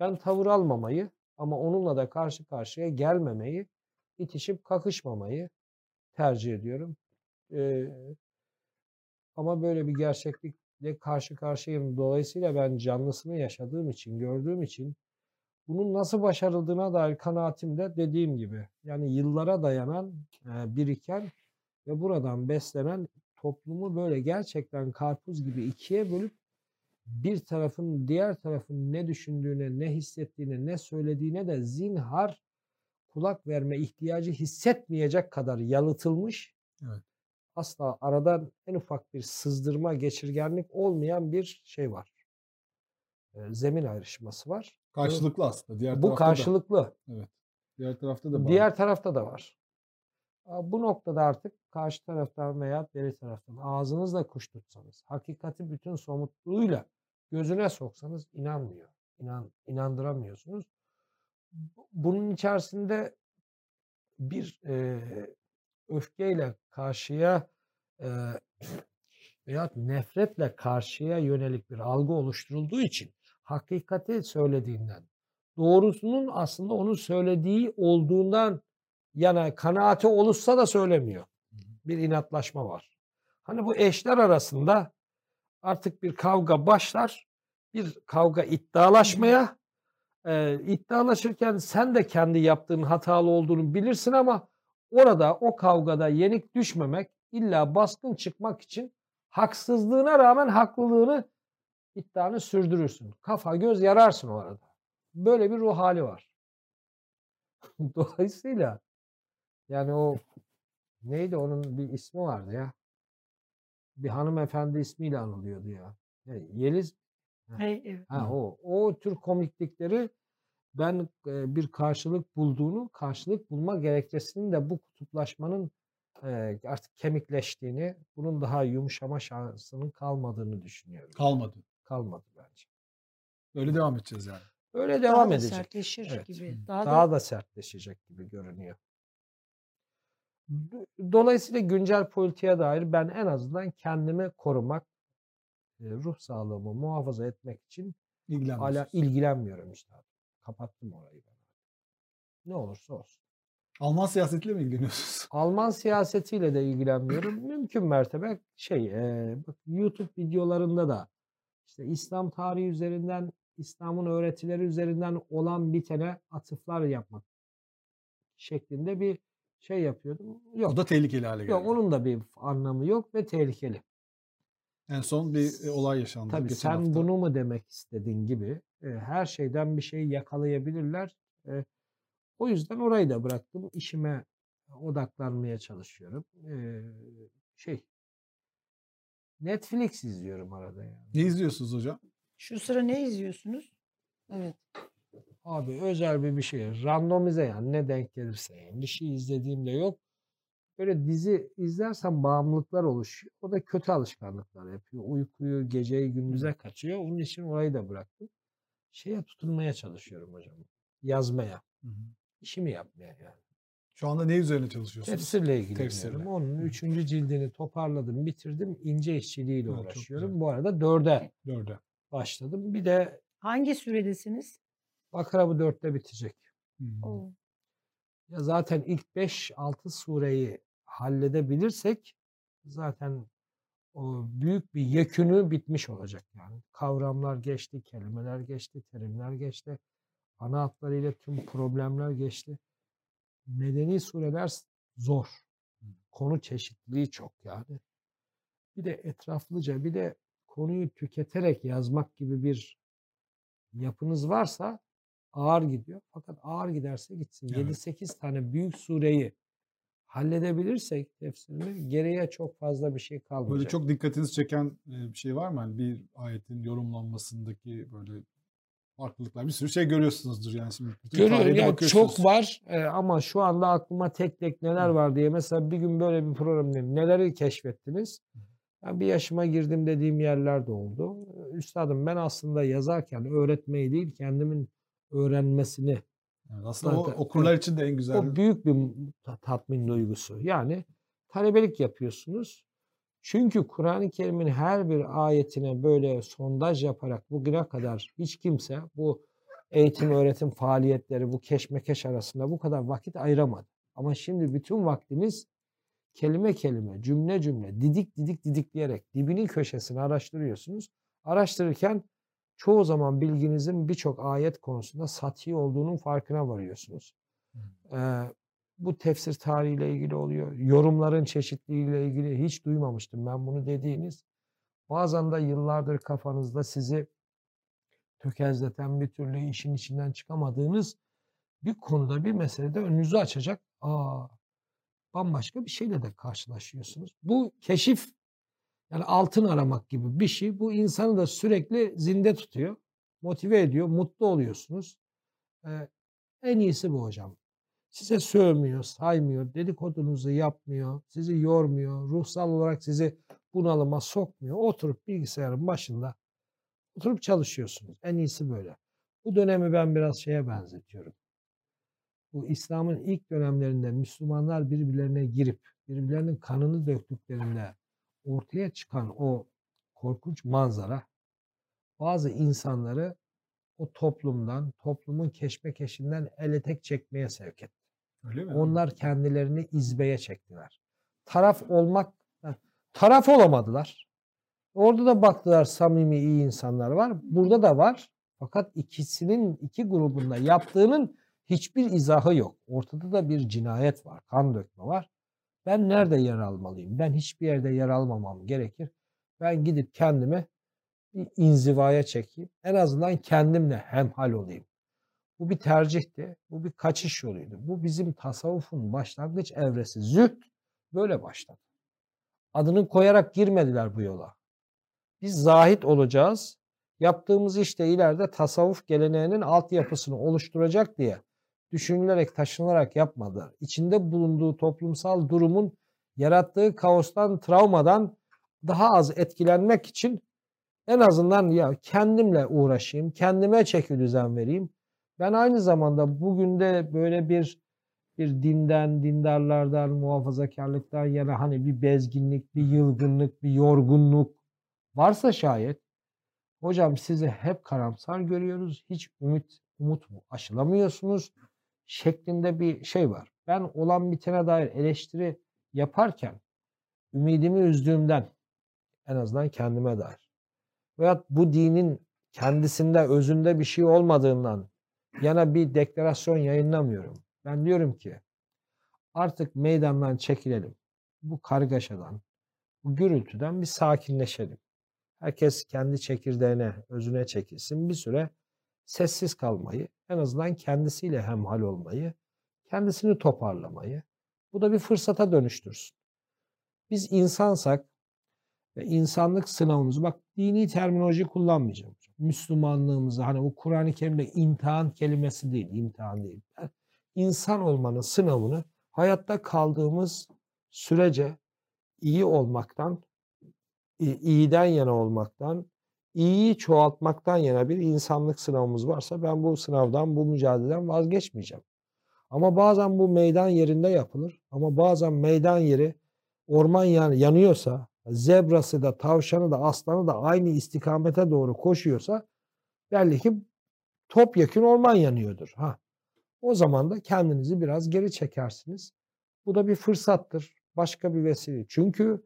Ben tavır almamayı ama onunla da karşı karşıya gelmemeyi, itişip kakışmamayı tercih ediyorum. Ee, ama böyle bir gerçeklikle karşı karşıyayım. Dolayısıyla ben canlısını yaşadığım için, gördüğüm için bunun nasıl başarıldığına dair kanaatim de dediğim gibi. Yani yıllara dayanan, e, biriken ve buradan beslenen toplumu böyle gerçekten karpuz gibi ikiye bölüp bir tarafın diğer tarafın ne düşündüğüne, ne hissettiğine, ne söylediğine de zinhar kulak verme ihtiyacı hissetmeyecek kadar yalıtılmış. Evet. Asla aradan en ufak bir sızdırma, geçirgenlik olmayan bir şey var. E, Zemin ayrışması var. Karşılıklı aslında. Diğer Bu karşılıklı. Da, diğer tarafta da Diğer tarafta da var. Bu noktada artık karşı taraftan veya beri taraftan ağzınızla kuş tutsanız, hakikati bütün somutluğuyla gözüne soksanız inanmıyor. İnan, inandıramıyorsunuz. Bu- Bunun içerisinde bir e, öfkeyle karşıya e, veya nefretle karşıya yönelik bir algı oluşturulduğu için hakikati söylediğinden, doğrusunun aslında onun söylediği olduğundan yana kanaati oluşsa da söylemiyor. Bir inatlaşma var. Hani bu eşler arasında artık bir kavga başlar. Bir kavga iddialaşmaya e, iddialaşırken sen de kendi yaptığın hatalı olduğunu bilirsin ama orada o kavgada yenik düşmemek illa baskın çıkmak için haksızlığına rağmen haklılığını iddianı sürdürürsün. Kafa göz yararsın o arada. Böyle bir ruh hali var. Dolayısıyla yani o neydi onun bir ismi vardı ya. Bir hanımefendi ismiyle anılıyordu ya. Yeliz Hey, evet. Ha, o, o tür komiklikleri ben e, bir karşılık bulduğunu, karşılık bulma gerekçesinin de bu kutuplaşmanın e, artık kemikleştiğini, bunun daha yumuşama şansının kalmadığını düşünüyorum. kalmadı. Kalmadı bence. Böyle devam edeceğiz yani. Öyle Daha devam da edecek. sertleşir Evet. gibi. Daha, Daha da da sertleşecek gibi görünüyor. Do- Dolayısıyla güncel politiğe dair ben en azından kendimi korumak, ruh sağlığımı muhafaza etmek için hala ilgilenmiyorum işte. Kapattım orayı ben. Ne olursa olsun. Alman siyasetiyle mi ilgileniyorsunuz? Alman siyasetiyle de ilgilenmiyorum. Mümkün mertebe şey e, bak YouTube videolarında da işte İslam tarihi üzerinden İslam'ın öğretileri üzerinden olan bitene atıflar yapmak şeklinde bir şey yapıyordum. Yok. O da tehlikeli hale geldi. Yok onun da bir anlamı yok ve tehlikeli. En son bir olay yaşandı. Tabii geçen sen hafta. bunu mu demek istediğin gibi e, her şeyden bir şey yakalayabilirler. E, o yüzden orayı da bıraktım. İşime odaklanmaya çalışıyorum. E, şey Netflix izliyorum arada yani. Ne izliyorsunuz hocam? şu sıra ne izliyorsunuz? Evet. Abi özel bir bir şey. Randomize yani ne denk gelirse yani. Bir şey izlediğimde yok. Böyle dizi izlersen bağımlılıklar oluşuyor. O da kötü alışkanlıklar yapıyor. Uykuyu geceyi gündüze kaçıyor. Onun için orayı da bıraktım. Şeye tutunmaya çalışıyorum hocam. Yazmaya. İşimi yapmaya yani. Şu anda ne üzerine çalışıyorsunuz? Tefsirle ilgileniyorum. Tefsirle. Onun Hı. üçüncü cildini toparladım, bitirdim. İnce işçiliğiyle çok uğraşıyorum. Bu arada dörde Dörde. başladım. Bir de Hangi süredesiniz? Bakara bu dörtte bitecek. Hmm. Ya zaten ilk 5-6 sureyi halledebilirsek zaten o büyük bir yekünü bitmiş olacak yani. Kavramlar geçti, kelimeler geçti, terimler geçti. ana hatlarıyla tüm problemler geçti. Medeni sureler zor. Konu çeşitliliği çok yani. Bir de etraflıca bir de konuyu tüketerek yazmak gibi bir yapınız varsa ağır gidiyor. Fakat ağır giderse gitsin. Evet. 7-8 tane büyük sureyi halledebilirsek tefsirini geriye çok fazla bir şey kalmayacak. Böyle çok dikkatinizi çeken e, bir şey var mı? Hani bir ayetin yorumlanmasındaki böyle farklılıklar. Bir sürü şey görüyorsunuzdur yani şimdi. Görüyorum yani bakıyorsunuz. çok var e, ama şu anda aklıma tek tek neler var diye mesela bir gün böyle bir program dedim. Neleri keşfettiniz? Ben bir yaşıma girdim dediğim yerler de oldu. Üstadım ben aslında yazarken öğretmeyi değil kendimin öğrenmesini Evet, aslında o okurlar için de en güzel. o büyük bir ta- tatmin duygusu. Yani talebelik yapıyorsunuz. Çünkü Kur'an-ı Kerim'in her bir ayetine böyle sondaj yaparak bugüne kadar hiç kimse bu eğitim öğretim faaliyetleri bu keşmekeş arasında bu kadar vakit ayıramadı. Ama şimdi bütün vaktimiz kelime kelime, cümle cümle, didik didik didikleyerek dibinin köşesini araştırıyorsunuz. Araştırırken çoğu zaman bilginizin birçok ayet konusunda sati olduğunun farkına varıyorsunuz. Ee, bu tefsir tarihiyle ilgili oluyor. Yorumların çeşitliliğiyle ilgili hiç duymamıştım ben bunu dediğiniz. Bazen de yıllardır kafanızda sizi tökezleten bir türlü işin içinden çıkamadığınız bir konuda bir meselede önünüzü açacak. Aa, bambaşka bir şeyle de karşılaşıyorsunuz. Bu keşif yani altın aramak gibi bir şey. Bu insanı da sürekli zinde tutuyor. Motive ediyor. Mutlu oluyorsunuz. Ee, en iyisi bu hocam. Size sövmüyor, saymıyor, dedikodunuzu yapmıyor, sizi yormuyor, ruhsal olarak sizi bunalıma sokmuyor. Oturup bilgisayarın başında oturup çalışıyorsunuz. En iyisi böyle. Bu dönemi ben biraz şeye benzetiyorum. Bu İslam'ın ilk dönemlerinde Müslümanlar birbirlerine girip birbirlerinin kanını döktüklerinde ortaya çıkan o korkunç manzara bazı insanları o toplumdan, toplumun keşmekeşinden ele tek çekmeye sevk etti. Öyle mi? Onlar kendilerini izbeye çektiler. Taraf olmak, taraf olamadılar. Orada da baktılar samimi iyi insanlar var. Burada da var. Fakat ikisinin iki grubunda yaptığının hiçbir izahı yok. Ortada da bir cinayet var. Kan dökme var. Ben nerede yer almalıyım? Ben hiçbir yerde yer almamam gerekir. Ben gidip kendimi bir inzivaya çekeyim. En azından kendimle hemhal olayım. Bu bir tercihti. Bu bir kaçış yoluydu. Bu bizim tasavvufun başlangıç evresi. Zühd böyle başladı. Adını koyarak girmediler bu yola. Biz zahit olacağız. Yaptığımız işte ileride tasavvuf geleneğinin altyapısını oluşturacak diye düşünülerek, taşınarak yapmadılar. İçinde bulunduğu toplumsal durumun yarattığı kaostan, travmadan daha az etkilenmek için en azından ya kendimle uğraşayım, kendime çeki düzen vereyim. Ben aynı zamanda bugün de böyle bir bir dinden, dindarlardan, muhafazakarlıktan yana hani bir bezginlik, bir yılgınlık, bir yorgunluk varsa şayet hocam sizi hep karamsar görüyoruz. Hiç ümit umut aşılamıyorsunuz şeklinde bir şey var. Ben olan bitene dair eleştiri yaparken ümidimi üzdüğümden en azından kendime dair veyahut bu dinin kendisinde özünde bir şey olmadığından yana bir deklarasyon yayınlamıyorum. Ben diyorum ki artık meydandan çekilelim. Bu kargaşadan, bu gürültüden bir sakinleşelim. Herkes kendi çekirdeğine, özüne çekilsin. Bir süre sessiz kalmayı, en azından kendisiyle hemhal olmayı, kendisini toparlamayı, bu da bir fırsata dönüştürsün. Biz insansak ve insanlık sınavımızı, bak dini terminoloji kullanmayacağım. Müslümanlığımızı, hani o Kur'an-ı Kerim'de imtihan kelimesi değil, imtihan değil. Yani insan olmanın sınavını hayatta kaldığımız sürece iyi olmaktan, iyiden yana olmaktan, iyiyi çoğaltmaktan yana bir insanlık sınavımız varsa ben bu sınavdan, bu mücadeleden vazgeçmeyeceğim. Ama bazen bu meydan yerinde yapılır. Ama bazen meydan yeri orman yan, yanıyorsa, zebrası da, tavşanı da, aslanı da aynı istikamete doğru koşuyorsa belli ki topyekun orman yanıyordur. Ha. O zaman da kendinizi biraz geri çekersiniz. Bu da bir fırsattır. Başka bir vesile. Çünkü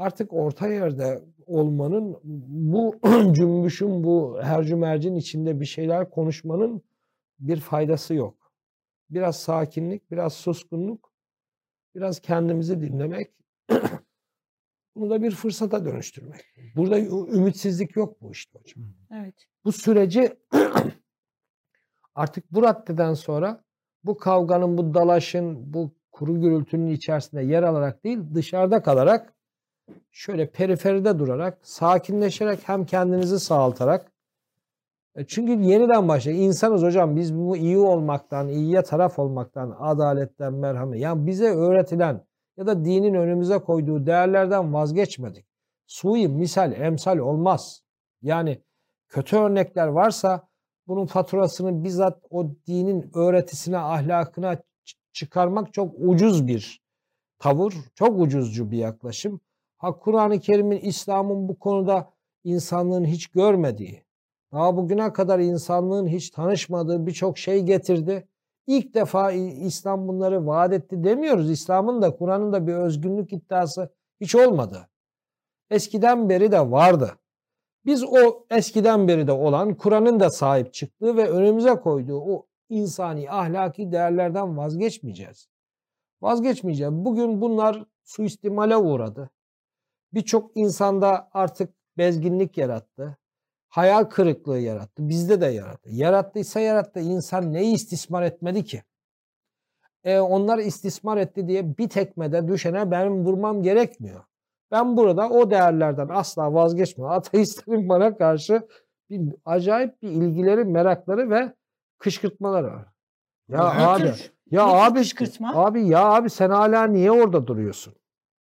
artık orta yerde olmanın bu cümbüşün bu hercümercin içinde bir şeyler konuşmanın bir faydası yok. Biraz sakinlik, biraz suskunluk, biraz kendimizi dinlemek, bunu da bir fırsata dönüştürmek. Burada ümitsizlik yok bu işte hocam. Evet. Bu süreci artık bu raddeden sonra bu kavganın, bu dalaşın, bu kuru gürültünün içerisinde yer alarak değil, dışarıda kalarak şöyle periferide durarak, sakinleşerek hem kendinizi sağaltarak e çünkü yeniden başla. İnsanız hocam biz bu iyi olmaktan, iyiye taraf olmaktan, adaletten, merhamet. Yani bize öğretilen ya da dinin önümüze koyduğu değerlerden vazgeçmedik. Sui misal, emsal olmaz. Yani kötü örnekler varsa bunun faturasını bizzat o dinin öğretisine, ahlakına çıkarmak çok ucuz bir tavır, çok ucuzcu bir yaklaşım. Ha Kur'an-ı Kerim'in, İslam'ın bu konuda insanlığın hiç görmediği, daha bugüne kadar insanlığın hiç tanışmadığı birçok şey getirdi. İlk defa İslam bunları vaat etti demiyoruz. İslam'ın da Kur'an'ın da bir özgünlük iddiası hiç olmadı. Eskiden beri de vardı. Biz o eskiden beri de olan Kur'an'ın da sahip çıktığı ve önümüze koyduğu o insani ahlaki değerlerden vazgeçmeyeceğiz. Vazgeçmeyeceğiz. Bugün bunlar suistimale uğradı. Birçok insanda artık bezginlik yarattı. Hayal kırıklığı yarattı. Bizde de yarattı. Yarattıysa yarattı. İnsan neyi istismar etmedi ki? E, onlar istismar etti diye bir tekmede düşene benim vurmam gerekmiyor. Ben burada o değerlerden asla vazgeçmiyorum. Ateistlerin bana karşı bir acayip bir ilgileri, merakları ve kışkırtmaları var. Ya Ne abi, tür- ya abi, kışkırtma? abi ya abi sen hala niye orada duruyorsun?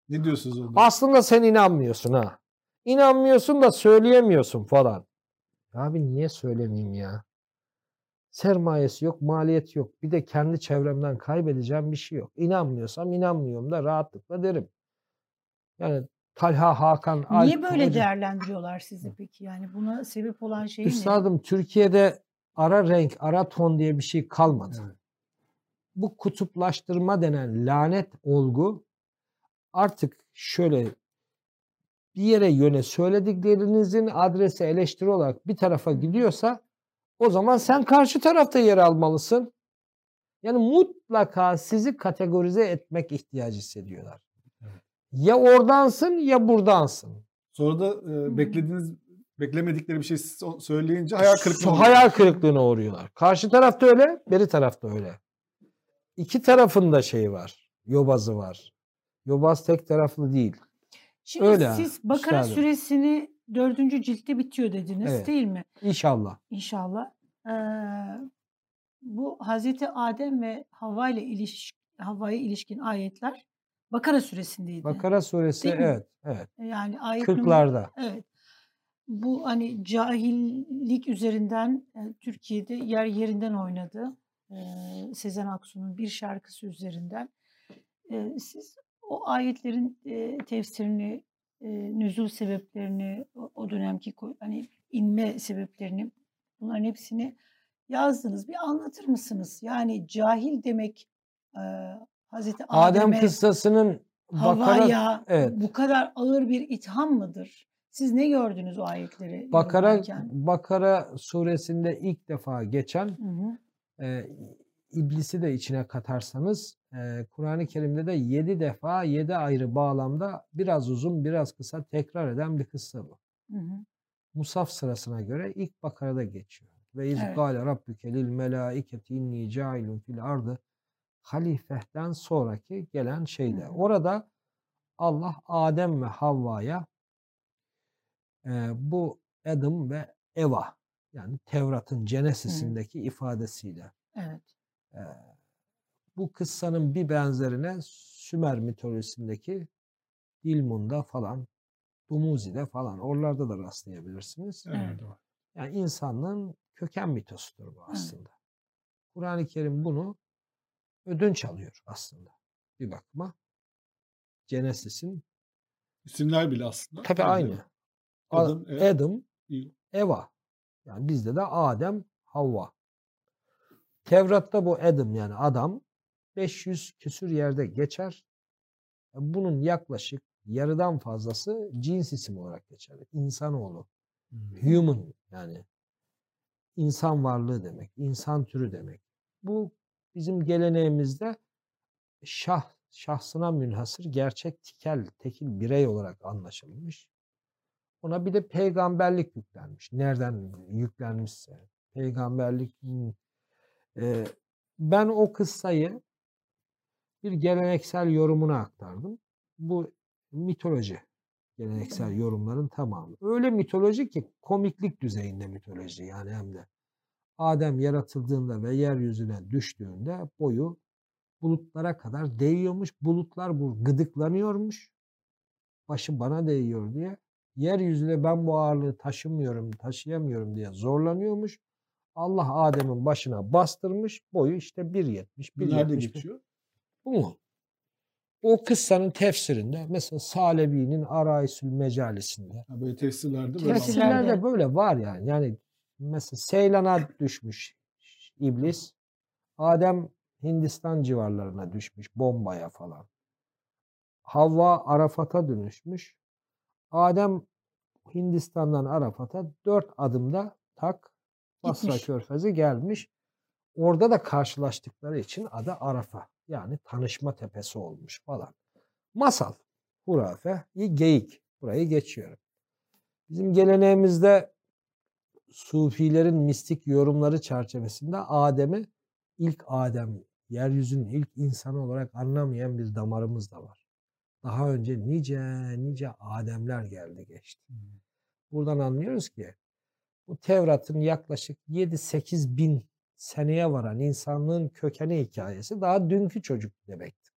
Ne diyorsunuz orada? Aslında sen inanmıyorsun ha. İnanmıyorsun da söyleyemiyorsun falan. Abi niye söylemeyeyim ya? Sermayesi yok, maliyeti yok. Bir de kendi çevremden kaybedeceğim bir şey yok. İnanmıyorsam inanmıyorum da rahatlıkla derim. Yani Talha Hakan Alp Niye böyle Hoca- değerlendiriyorlar sizi peki? Yani buna sebep olan şey ne? Üstadım Türkiye'de ara renk, ara ton diye bir şey kalmadı. Evet. Bu kutuplaştırma denen lanet olgu artık şöyle bir yere yöne söylediklerinizin adresi eleştiri olarak bir tarafa gidiyorsa o zaman sen karşı tarafta yer almalısın. Yani mutlaka sizi kategorize etmek ihtiyacı hissediyorlar. Evet. Ya oradansın ya buradansın. Sonra da e, beklediğiniz beklemedikleri bir şey söyleyince hayal kırıklığına hayal kırıklığına uğruyorlar. Karşı tarafta öyle, beri tarafta öyle. İki tarafında şey var. Yobazı var. Yobaz tek taraflı değil. Şimdi Öyle siz Bakara üstadım. suresini dördüncü ciltte bitiyor dediniz Evet. değil mi? İnşallah. İnşallah. Ee, bu Hazreti Adem ve Havva ile iliş Havva'ya ilişkin ayetler Bakara suresindeydi. Bakara suresi Değil mi? evet, evet. Yani ayet numara- Kırklarda. Evet. Bu hani cahillik üzerinden e, Türkiye'de yer yerinden oynadı. E, Sezen Aksu'nun bir şarkısı üzerinden. E, siz o ayetlerin e, tefsirini, e, nüzul sebeplerini, o, o dönemki hani inme sebeplerini bunların hepsini yazdınız. Bir anlatır mısınız? Yani cahil demek e, Hazreti Adem Adem'e, kıssasının Bakara Havva'ya evet. bu kadar ağır bir itham mıdır? Siz ne gördünüz o ayetleri? Bakara yorumlarken? Bakara suresinde ilk defa geçen Hı hı. e, iblisi de içine katarsanız e, Kur'an-ı Kerim'de de yedi defa yedi ayrı bağlamda biraz uzun biraz kısa tekrar eden bir kıssa bu. Hı hı. Musaf sırasına göre ilk Bakara'da geçiyor. Ve iz gâle rabbuke lil melâiketi inni câilun fil ardı halifehten sonraki gelen şeyde. Hı hı. Orada Allah Adem ve Havva'ya e, bu Adam ve Eva yani Tevrat'ın Genesis'indeki ifadesiyle Evet. e, bu kıssanın bir benzerine Sümer mitolojisindeki Dilmun'da falan Dumuzi'de falan oralarda da rastlayabilirsiniz. Evet. Yani insanlığın köken mitosudur bu aslında. Kur'an-ı Kerim bunu ödünç alıyor aslında bir bakıma. Genesis'in İsimler bile aslında. tabi benzer. aynı. Adam, Eva, Adam, Eve. Eva. Yani bizde de Adem, Havva. Tevrat'ta bu Adam yani adam 500 küsür yerde geçer. Bunun yaklaşık yarıdan fazlası cins isim olarak geçer. İnsanoğlu. Human yani. insan varlığı demek, insan türü demek. Bu bizim geleneğimizde şah şahsına münhasır gerçek tikel, tekil birey olarak anlaşılmış. Ona bir de peygamberlik yüklenmiş. Nereden yüklenmişse. Peygamberlik. Ee, ben o kıssayı bir geleneksel yorumuna aktardım. Bu mitoloji geleneksel yorumların tamamı. Öyle mitoloji ki komiklik düzeyinde mitoloji yani hem de. Adem yaratıldığında ve yeryüzüne düştüğünde boyu bulutlara kadar değiyormuş. Bulutlar bu gıdıklanıyormuş. Başı bana değiyor diye. Yeryüzüne ben bu ağırlığı taşımıyorum, taşıyamıyorum diye zorlanıyormuş. Allah Adem'in başına bastırmış. Boyu işte 1.70, 1.70. Nerede geçiyor? Bu mu? O kıssanın tefsirinde mesela Salebi'nin Araisül Mecalisinde. Ha, böyle tefsirlerde böyle Tefsirlerde. Tefsirlerde böyle var yani. Yani mesela Seylan'a düşmüş iblis. Adem Hindistan civarlarına düşmüş bombaya falan. Havva Arafat'a dönüşmüş. Adem Hindistan'dan Arafat'a dört adımda tak Basra. Körfezi gelmiş. Orada da karşılaştıkları için adı Arafa. Yani tanışma tepesi olmuş falan. Masal, hurafe, geyik. Burayı geçiyorum. Bizim geleneğimizde Sufilerin mistik yorumları çerçevesinde Adem'i ilk Adem, yeryüzünün ilk insanı olarak anlamayan bir damarımız da var. Daha önce nice nice Ademler geldi geçti. Buradan anlıyoruz ki bu Tevrat'ın yaklaşık 7-8 bin seneye varan insanlığın kökeni hikayesi daha dünkü çocuk demektir.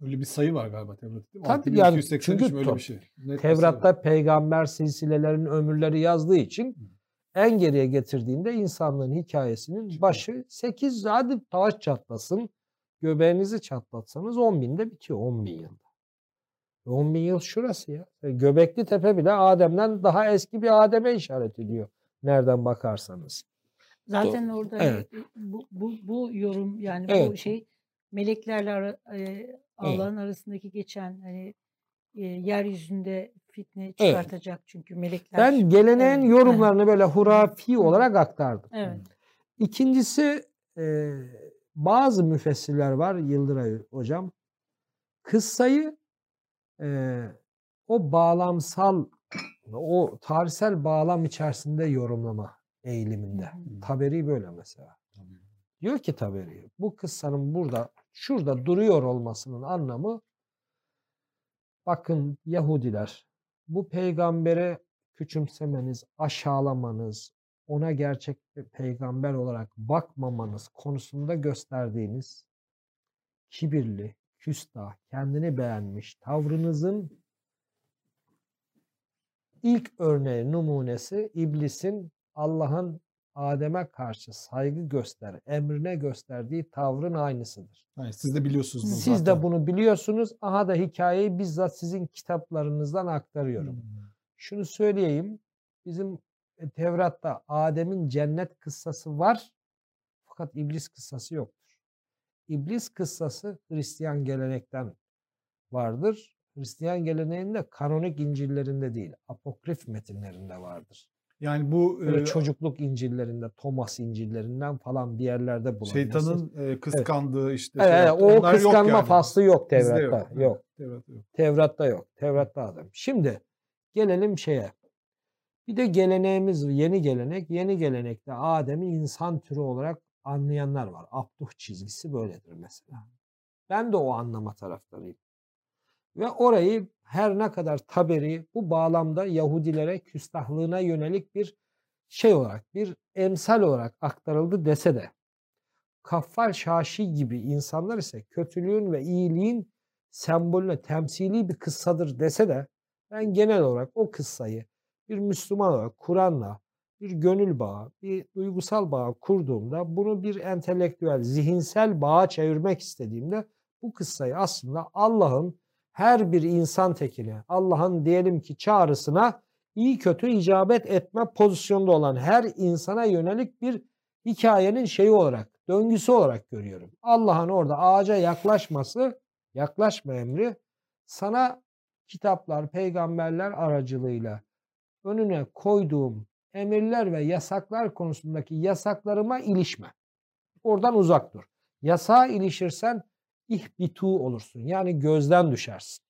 Öyle bir sayı var galiba Tevrat'ta değil mi? Tabii yani 6283 çünkü öyle bir şey. Net. Tevrat'ta peygamber silsilelerinin ömürleri yazdığı için en geriye getirdiğinde insanlığın hikayesinin başı 8 hadi taş çatlasın göbeğinizi çatlatsanız 10 binde bitiyor 10 bin yılda. 10 bin yıl şurası ya. E, Göbekli Tepe bile Adem'den daha eski bir Adem'e işaret ediyor. Nereden bakarsanız. Zaten orada hani Evet. bu, bu, bu yorum yani bu Evet. şey meleklerle ara, e, Allah'ın arasındaki geçen hani e, yeryüzünde fitne çıkartacak çünkü melekler. Ben geleneğin Evet. yorumlarını böyle hurafi olarak aktardım. Evet. İkincisi e, bazı müfessirler var Yıldıray hocam. Kıssayı e, o bağlamsal o tarihsel bağlam içerisinde yorumlama eğiliminde. Hı. Taberi böyle mesela. Diyor ki Taberi bu kıssanın burada şurada duruyor olmasının anlamı bakın Yahudiler bu peygambere küçümsemeniz, aşağılamanız, ona gerçek bir peygamber olarak bakmamanız konusunda gösterdiğiniz kibirli, küstah, kendini beğenmiş tavrınızın ilk örneği, numunesi iblisin Allah'ın Adem'e karşı saygı göster, emrine gösterdiği tavrın aynısıdır. Hayır, siz de biliyorsunuz bunu Siz zaten. de bunu biliyorsunuz. Aha da hikayeyi bizzat sizin kitaplarınızdan aktarıyorum. Hmm. Şunu söyleyeyim. Bizim e, Tevrat'ta Adem'in cennet kıssası var. Fakat iblis kıssası yoktur. İblis kıssası Hristiyan gelenekten vardır. Hristiyan geleneğinde kanonik İncil'lerinde değil, apokrif metinlerinde vardır. Yani bu Böyle e, çocukluk İncil'lerinde, Thomas İncil'lerinden falan bir yerlerde bulunması. şeytanın e, kıskandığı işte Evet, şey evet, o onlar yok kıskanma yani. faslı yok Bizde Tevrat'ta. Yok. Tevrat'ta yok. Tevrat'ta yok. Tevrat'ta adam. Şimdi gelelim şeye. Bir de geleneğimiz, yeni gelenek. Yeni gelenekte Adem'i insan türü olarak anlayanlar var. Abduh çizgisi böyledir mesela. Ben de o anlama taraftarıyım. Ve orayı her ne kadar Taberi bu bağlamda Yahudilere küstahlığına yönelik bir şey olarak, bir emsal olarak aktarıldı dese de Kaffal Şaşi gibi insanlar ise kötülüğün ve iyiliğin sembolüne temsili bir kıssadır dese de ben genel olarak o kıssayı bir Müslüman olarak Kur'an'la bir gönül bağı, bir duygusal bağ kurduğumda bunu bir entelektüel, zihinsel bağa çevirmek istediğimde bu kıssayı aslında Allah'ın her bir insan tekine, Allah'ın diyelim ki çağrısına iyi kötü icabet etme pozisyonda olan her insana yönelik bir hikayenin şeyi olarak, döngüsü olarak görüyorum. Allah'ın orada ağaca yaklaşması, yaklaşma emri sana kitaplar, peygamberler aracılığıyla önüne koyduğum emirler ve yasaklar konusundaki yasaklarıma ilişme. Oradan uzak dur. Yasağa ilişirsen ihbitu olursun. Yani gözden düşersin.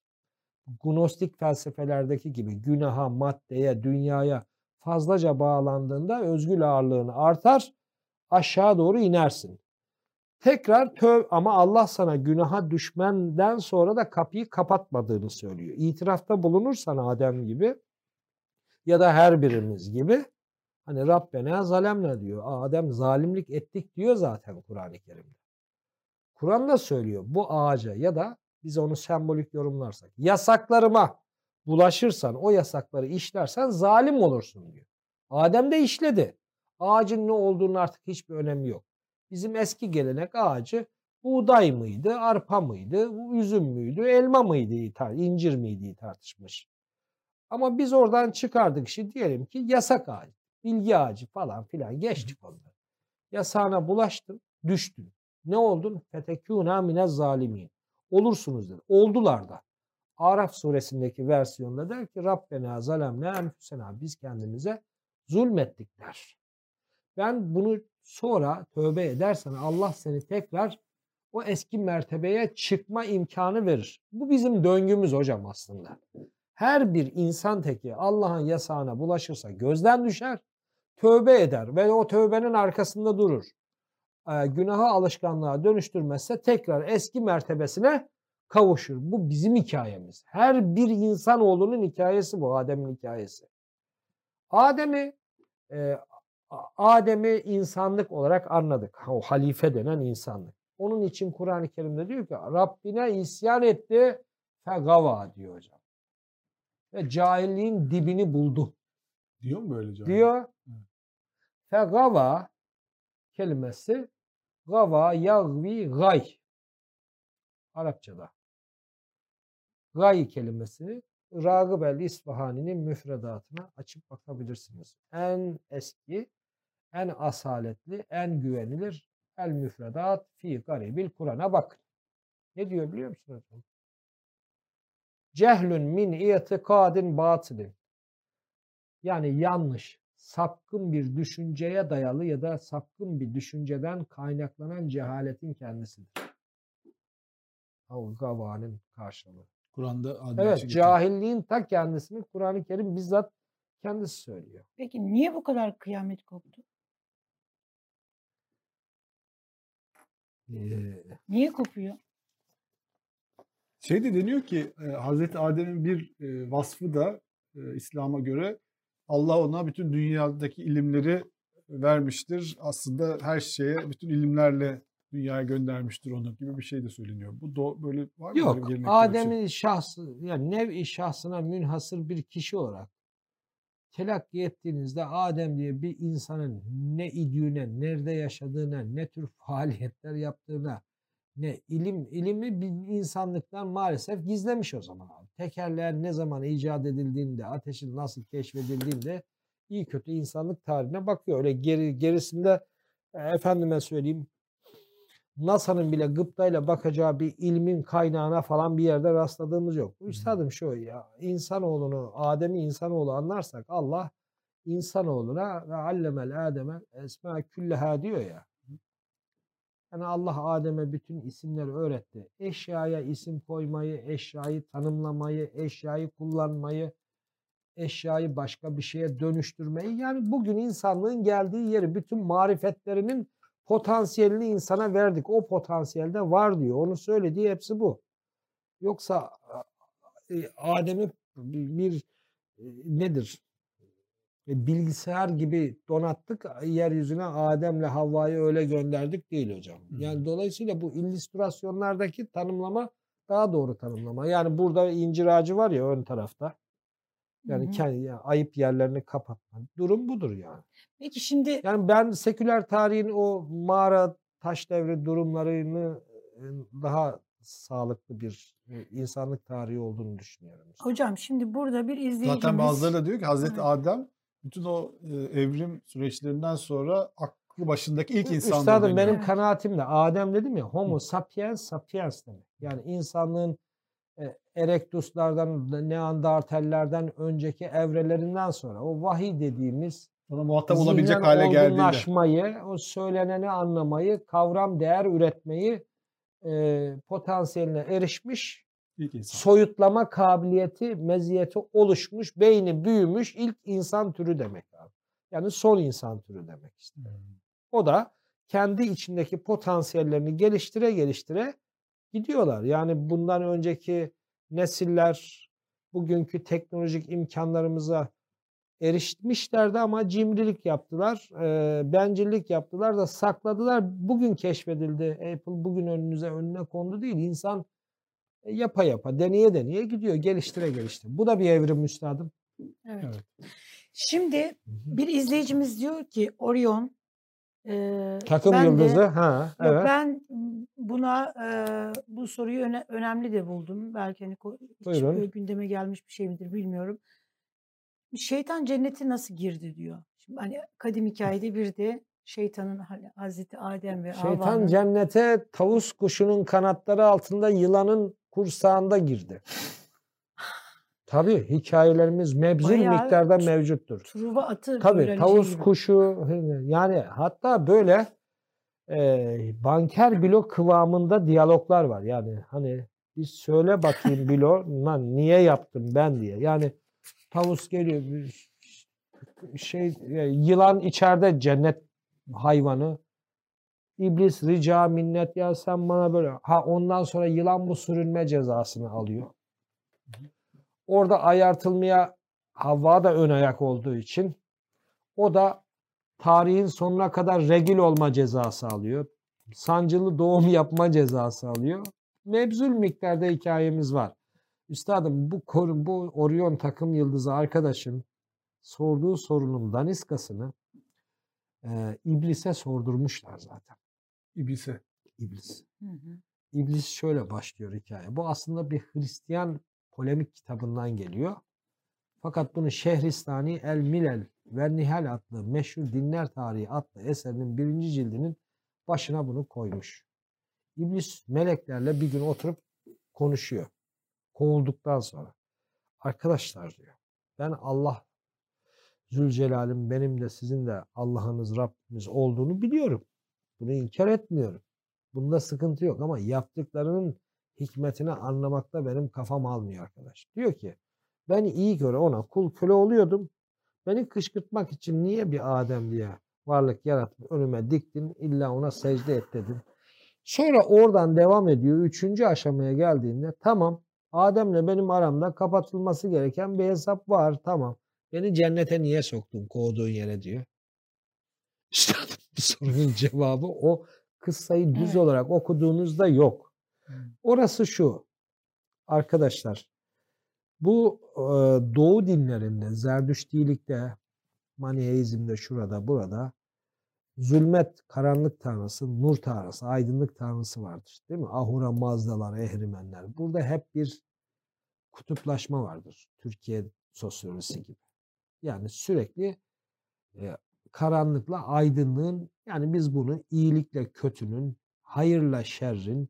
Gnostik felsefelerdeki gibi günaha, maddeye, dünyaya fazlaca bağlandığında özgül ağırlığın artar, aşağı doğru inersin. Tekrar töv ama Allah sana günaha düşmenden sonra da kapıyı kapatmadığını söylüyor. İtirafta bulunursan Adem gibi ya da her birimiz gibi hani Rabbena zalemne diyor. Adem zalimlik ettik diyor zaten Kur'an-ı Kerim'de. Kur'an da söylüyor bu ağaca ya da biz onu sembolik yorumlarsak yasaklarıma bulaşırsan o yasakları işlersen zalim olursun diyor. Adem de işledi. Ağacın ne olduğunun artık hiçbir önemi yok. Bizim eski gelenek ağacı buğday mıydı, arpa mıydı, üzüm müydü, elma mıydı, incir miydi tartışmış. Ama biz oradan çıkardık işte diyelim ki yasak ağacı, bilgi ağacı falan filan geçtik onları. Yasağına bulaştın, düştün. Ne oldun? Fetekûnâ mine zalimin. Olursunuz dedi. Oldular da. Araf suresindeki versiyonda der ki Rabbena zalemne enfüsena. Biz kendimize zulmettik der. Ben bunu sonra tövbe edersen Allah seni tekrar o eski mertebeye çıkma imkanı verir. Bu bizim döngümüz hocam aslında. Her bir insan teki Allah'ın yasağına bulaşırsa gözden düşer, tövbe eder ve o tövbenin arkasında durur. E, günahı alışkanlığa dönüştürmezse tekrar eski mertebesine kavuşur. Bu bizim hikayemiz. Her bir insanoğlunun hikayesi bu, Adem'in hikayesi. Adem'i e, Adem'i insanlık olarak anladık. O halife denen insanlık. Onun için Kur'an-ı Kerim'de diyor ki Rabbine isyan etti fegava diyor hocam. Ve cahilliğin dibini buldu. Diyor mu böyle cahil? Diyor. Fegava kelimesi gava yagvi gay. Arapçada. Gay kelimesini Ragıb el İsfahani'nin müfredatına açıp bakabilirsiniz. En eski, en asaletli, en güvenilir el müfredat fi garibil Kur'an'a bakın. Ne diyor biliyor musunuz? Cehlün min itikadin batılin. Yani yanlış, sapkın bir düşünceye dayalı ya da sapkın bir düşünceden kaynaklanan cehaletin kendisidir. Gava'nın karşılığı. Kur'an'da Evet cahilliğin ta kendisini Kur'an-ı Kerim bizzat kendisi söylüyor. Peki niye bu kadar kıyamet koptu? Ee, Niye kopuyor? Şey de deniyor ki Hazreti Adem'in bir vasfı da İslam'a göre Allah ona bütün dünyadaki ilimleri vermiştir. Aslında her şeye bütün ilimlerle dünyaya göndermiştir onu gibi bir şey de söyleniyor. Bu do böyle var mı? Yok. Şey? Adem'in şahsı yani nev-i şahsına münhasır bir kişi olarak telakki ettiğinizde Adem diye bir insanın ne idüğüne, nerede yaşadığına, ne tür faaliyetler yaptığına, ne ilim ilimi bir insanlıktan maalesef gizlemiş o zaman abi. Tekerleğin ne zaman icat edildiğinde, ateşin nasıl keşfedildiğinde iyi kötü insanlık tarihine bakıyor. Öyle geri, gerisinde e, efendime söyleyeyim NASA'nın bile gıptayla bakacağı bir ilmin kaynağına falan bir yerde rastladığımız yok. Üstadım şu ya insanoğlunu, Adem'i insanoğlu anlarsak Allah insanoğluna ve allemel Adem'e esma külleha diyor ya. Yani Allah Adem'e bütün isimleri öğretti. Eşyaya isim koymayı, eşyayı tanımlamayı, eşyayı kullanmayı, eşyayı başka bir şeye dönüştürmeyi. Yani bugün insanlığın geldiği yeri bütün marifetlerinin potansiyelini insana verdik. O potansiyelde var diyor. Onu söylediği hepsi bu. Yoksa Adem'i bir e, nedir? Bilgisayar gibi donattık. Yeryüzüne Adem'le Havva'yı öyle gönderdik değil hocam. Yani dolayısıyla bu illüstrasyonlardaki tanımlama daha doğru tanımlama. Yani burada incir ağacı var ya ön tarafta. Yani kendi yani ayıp yerlerini kapatma. Durum budur yani. Peki şimdi Yani ben seküler tarihin o mağara taş devri durumlarını e, daha sağlıklı bir e, insanlık tarihi olduğunu düşünüyorum. hocam şimdi burada bir izleyicimiz Zaten bazıları da diyor ki Hazreti Evet. Adem bütün o e, evrim süreçlerinden sonra aklı başındaki ilk insan. Üstadım benim Evet. kanaatim de Adem dedim ya homo sapiens sapiens demek. Yani insanlığın e, Erectus'lardan, Neandertallerden önceki evrelerinden sonra o vahiy dediğimiz Ona muhatap olabilecek hale geldiğinde. o söyleneni anlamayı, kavram değer üretmeyi e, potansiyeline erişmiş. Soyutlama kabiliyeti, meziyeti oluşmuş, beyni büyümüş ilk insan türü demek abi. Yani son insan türü demek işte. O da kendi içindeki potansiyellerini geliştire geliştire gidiyorlar. Yani bundan önceki nesiller bugünkü teknolojik imkanlarımıza erişmişlerdi ama cimrilik yaptılar, e, bencillik yaptılar da sakladılar. Bugün keşfedildi. Apple bugün önünüze önüne kondu değil. İnsan yapa yapa, deneye deneye gidiyor, geliştire geliştire. Bu da bir evrim üstadım. Evet. Evet. Şimdi bir izleyicimiz diyor ki Orion e, Takım ben de- yıldızı, ha, Yok, evet. ben buna e, bu soruyu öne- önemli de buldum. Belki hani hiç Buyurun. böyle gündeme gelmiş bir şey midir bilmiyorum. Şeytan cennete nasıl girdi diyor. Şimdi hani kadim hikayede bir de şeytanın Hazreti Adem ve Şeytan Havva'nın cennete tavus kuşunun kanatları altında yılanın kursağında girdi. Tabii hikayelerimiz mebzul Bayağı miktarda mevcuttur. Truva atı Tabii hani tavus şey gibi. kuşu yani hatta böyle e, banker bilo kıvamında diyaloglar var. Yani hani bir söyle bakayım bilo lan niye yaptım ben diye. Yani tavus geliyor şey e, yılan içeride cennet hayvanı İblis rica minnet ya sen bana böyle ha ondan sonra yılan bu sürünme cezasını alıyor. Orada ayartılmaya Havva da ön ayak olduğu için o da tarihin sonuna kadar regil olma cezası alıyor. Sancılı doğum yapma cezası alıyor. Mebzul miktarda hikayemiz var. Üstadım bu bu Orion takım yıldızı arkadaşın sorduğu sorunun daniskasını e, iblise sordurmuşlar zaten. İblise. İblis. Hı hı. İblis şöyle başlıyor hikaye. Bu aslında bir Hristiyan polemik kitabından geliyor. Fakat bunu Şehristani El Milel ve Nihal adlı meşhur dinler tarihi adlı eserinin birinci cildinin başına bunu koymuş. İblis meleklerle bir gün oturup konuşuyor. Kovulduktan sonra. Arkadaşlar diyor. Ben Allah Zülcelal'in benim de sizin de Allah'ınız Rabbimiz olduğunu biliyorum. Bunu inkar etmiyorum. Bunda sıkıntı yok ama yaptıklarının hikmetini anlamakta benim kafam almıyor arkadaş. Diyor ki ben iyi göre ona kul köle oluyordum. Beni kışkırtmak için niye bir Adem diye varlık yaratıp önüme diktin illa ona secde et dedin. Sonra oradan devam ediyor. Üçüncü aşamaya geldiğinde tamam Adem'le benim aramda kapatılması gereken bir hesap var tamam. Beni cennete niye soktun kovduğun yere diyor. İşte bu sorunun cevabı o kıssayı düz Evet. olarak okuduğunuzda yok. Orası şu. Arkadaşlar bu e, doğu dinlerinde Zerdüştilikte Maniheizm'de şurada burada zulmet, karanlık tanrısı, nur tanrısı, aydınlık tanrısı vardır. Değil mi? Ahura Mazdalar, Ehrimenler. Burada hep bir kutuplaşma vardır. Türkiye sosyolojisi gibi. Yani sürekli e, karanlıkla aydınlığın yani biz bunu iyilikle kötünün, hayırla şerrin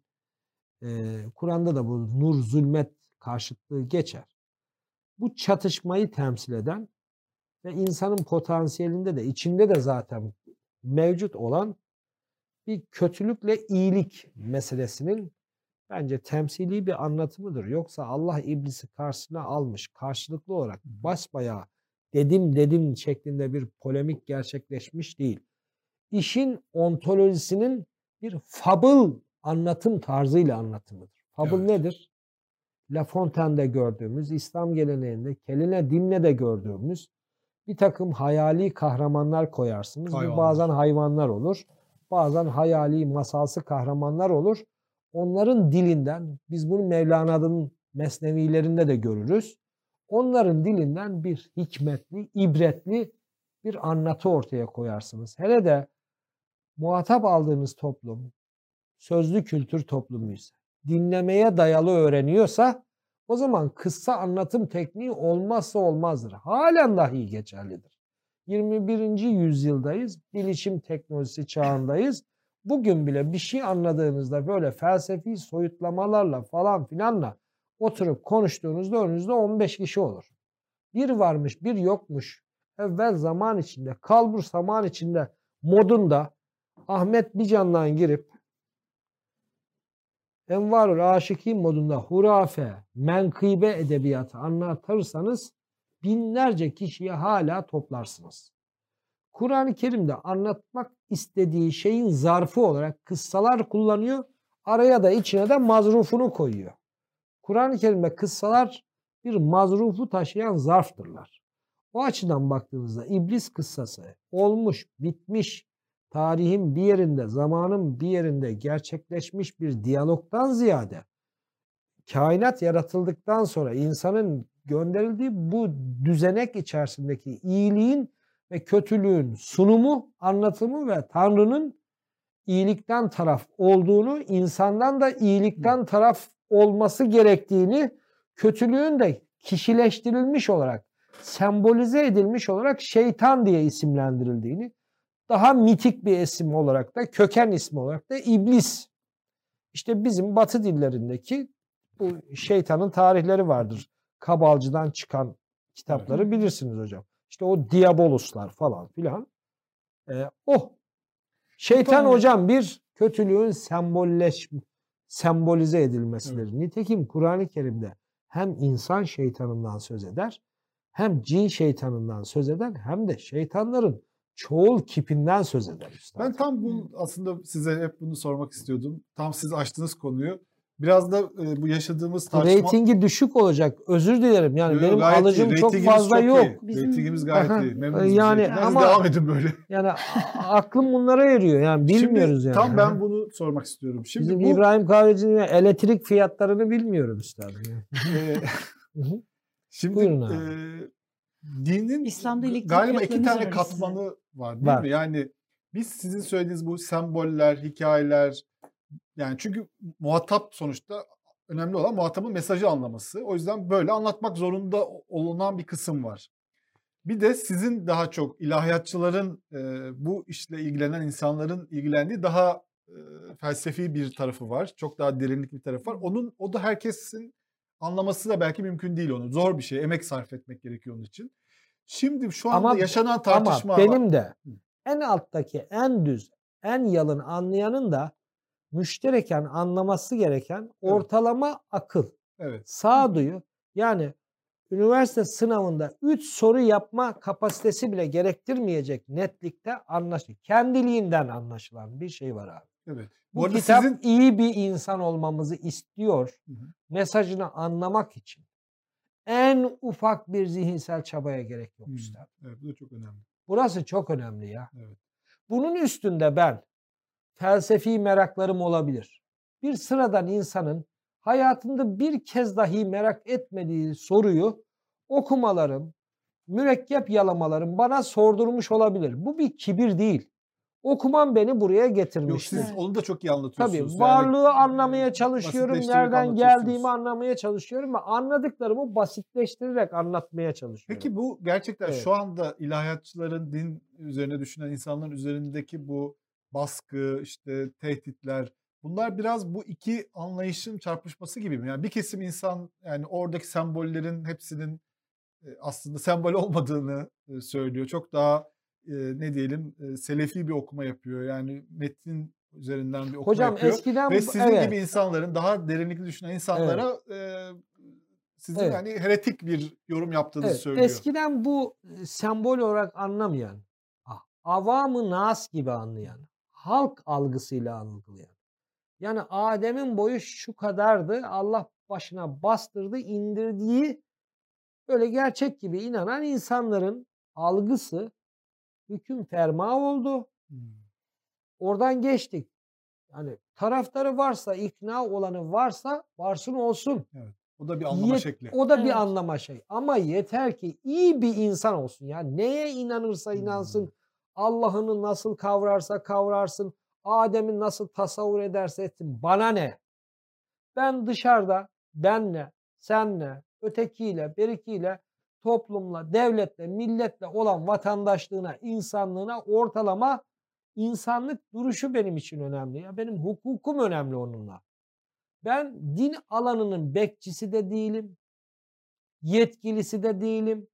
e, Kur'an'da da bu nur zulmet karşıtlığı geçer. Bu çatışmayı temsil eden ve insanın potansiyelinde de içinde de zaten mevcut olan bir kötülükle iyilik meselesinin bence temsili bir anlatımıdır. Yoksa Allah iblisi karşısına almış karşılıklı olarak basbayağı dedim dedim şeklinde bir polemik gerçekleşmiş değil. İşin ontolojisinin bir fabıl anlatım tarzıyla anlatımıdır. Fabıl Evet. nedir? La Fontaine'de gördüğümüz, İslam geleneğinde Keline Dimne'de gördüğümüz bir takım hayali kahramanlar koyarsınız. Bu Hayvanlar. bazen hayvanlar olur. Bazen hayali masalsı kahramanlar olur. Onların dilinden biz bunu Mevlana'nın mesnevilerinde de görürüz. Onların dilinden bir hikmetli, ibretli bir anlatı ortaya koyarsınız. Hele de muhatap aldığınız toplum sözlü kültür toplumuysa, dinlemeye dayalı öğreniyorsa o zaman kıssa anlatım tekniği olmazsa olmazdır. Halen dahi geçerlidir. 21. yüzyıldayız. Bilişim teknolojisi çağındayız. Bugün bile bir şey anladığınızda böyle felsefi soyutlamalarla falan filanla oturup konuştuğunuzda önünüzde 15 kişi olur. Bir varmış bir yokmuş evvel zaman içinde, kalbur zaman içinde modunda Ahmet Bican'dan girip Envarul Aşikin modunda hurafe, menkıbe edebiyatı anlatırsanız binlerce kişiye hala toplarsınız. Kur'an-ı Kerim'de anlatmak istediği şeyin zarfı olarak kıssalar kullanıyor. Araya da içine de mazrufunu koyuyor. Kur'an-ı Kerim'de kıssalar bir mazrufu taşıyan zarftırlar. O açıdan baktığınızda iblis kıssası olmuş, bitmiş, tarihin bir yerinde, zamanın bir yerinde gerçekleşmiş bir diyalogdan ziyade kainat yaratıldıktan sonra insanın gönderildiği bu düzenek içerisindeki iyiliğin ve kötülüğün sunumu, anlatımı ve Tanrı'nın iyilikten taraf olduğunu, insandan da iyilikten taraf olması gerektiğini, kötülüğün de kişileştirilmiş olarak, sembolize edilmiş olarak şeytan diye isimlendirildiğini, daha mitik bir isim olarak da, köken ismi olarak da iblis. İşte bizim batı dillerindeki bu şeytanın tarihleri vardır. Kabalcıdan çıkan kitapları bilirsiniz hocam. İşte o diaboluslar falan filan. Ee, o. Şeytan hocam bir kötülüğün sembolleş sembolize edilmesidir. Nitekim Kur'an-ı Kerim'de hem insan şeytanından söz eder, hem cin şeytanından söz eder, hem de şeytanların çoğul kipinden söz eder. üstad. Ben tam bu aslında size hep bunu sormak istiyordum. Tam siz açtınız konuyu. Biraz da e, bu yaşadığımız tartışma... Reytingi düşük olacak. Özür dilerim. Yani Yo, yo, benim gayet iyi. alıcım çok fazla iyi. yok. Bizim- Reytingimiz gayet Aha, iyi. Memnunuz. yani ama- devam edin böyle. Yani aklım bunlara eriyor. Yani bilmiyoruz Şimdi yani. tam ben bunu sormak istiyorum. Şimdi Bizim bu İbrahim Kahveci'nin elektrik fiyatlarını bilmiyorum üstadım. e, hı. şimdi Buyurun abi. e, dinin İslam'da elektrik galiba iki tane size. katmanı var değil Var. mi? Yani biz sizin söylediğiniz bu semboller, hikayeler yani çünkü muhatap sonuçta önemli olan muhatabın mesajı anlaması. O yüzden böyle anlatmak zorunda olunan bir kısım var. Bir de sizin daha çok ilahiyatçıların e, bu işle ilgilenen insanların ilgilendiği daha e, felsefi bir tarafı var. Çok daha derinlik bir tarafı var. Onun o da herkesin anlaması da belki mümkün değil onu. Zor bir şey. Emek sarf etmek gerekiyor onun için. Şimdi şu anda Ama- yaşanan tartışma Ama var. benim de Hı. en alttaki en düz, en yalın anlayanın da müştereken anlaması gereken ortalama akıl, Evet. sağduyu yani üniversite sınavında 3 soru yapma kapasitesi bile gerektirmeyecek netlikte anlaşılır. Kendiliğinden anlaşılan bir şey var abi. Evet. Bu, Bu kitap sizin iyi bir insan olmamızı istiyor. Hı hı. Mesajını anlamak için. En ufak bir zihinsel çabaya gerek yok üstad. Evet, bu da çok önemli. Burası çok önemli ya. Evet. Bunun üstünde ben felsefi meraklarım olabilir. Bir sıradan insanın hayatında bir kez dahi merak etmediği soruyu okumalarım, mürekkep yalamalarım bana sordurmuş olabilir. Bu bir kibir değil. Okumam beni buraya Yok getirmiştir. siz onu da çok iyi Tabii anlatıyorsunuz. Yani, varlığı anlamaya çalışıyorum. Nereden geldiğimi anlamaya çalışıyorum ve anladıklarımı basitleştirerek anlatmaya çalışıyorum. Peki bu gerçekten Evet. şu anda ilahiyatçıların din üzerine düşünen insanların üzerindeki bu baskı, işte tehditler bunlar biraz bu iki anlayışın çarpışması gibi mi? Yani bir kesim insan yani oradaki sembollerin hepsinin aslında sembol olmadığını söylüyor. Çok daha ne diyelim selefi bir okuma yapıyor. Yani metin üzerinden bir okuma Hocam yapıyor. eskiden Ve sizin evet. gibi insanların daha derinlikli düşünen insanlara e, sizin Evet. hani heretik bir yorum yaptığınızı Evet, söylüyor. Eskiden bu sembol olarak anlamayan, avamı nas gibi anlayan, halk algısıyla algılayan. Yani Adem'in boyu şu kadardı, Allah başına bastırdı, indirdiği böyle gerçek gibi inanan insanların algısı hüküm ferma oldu. Oradan geçtik. Yani taraftarı varsa, ikna olanı varsa varsın olsun. O da bir anlama Yet- şekli. O da Evet. bir anlama şey. Ama yeter ki iyi bir insan olsun. Yani neye inanırsa inansın, Hmm. Allah'ını nasıl kavrarsa kavrarsın, Adem'i nasıl tasavvur ederse etsin. Bana ne? Ben dışarıda benle, senle, ötekiyle, berikiyle, toplumla, devletle, milletle olan vatandaşlığına, insanlığına ortalama insanlık duruşu benim için önemli. Ya benim hukukum önemli onunla. Ben din alanının bekçisi de değilim. Yetkilisi de değilim.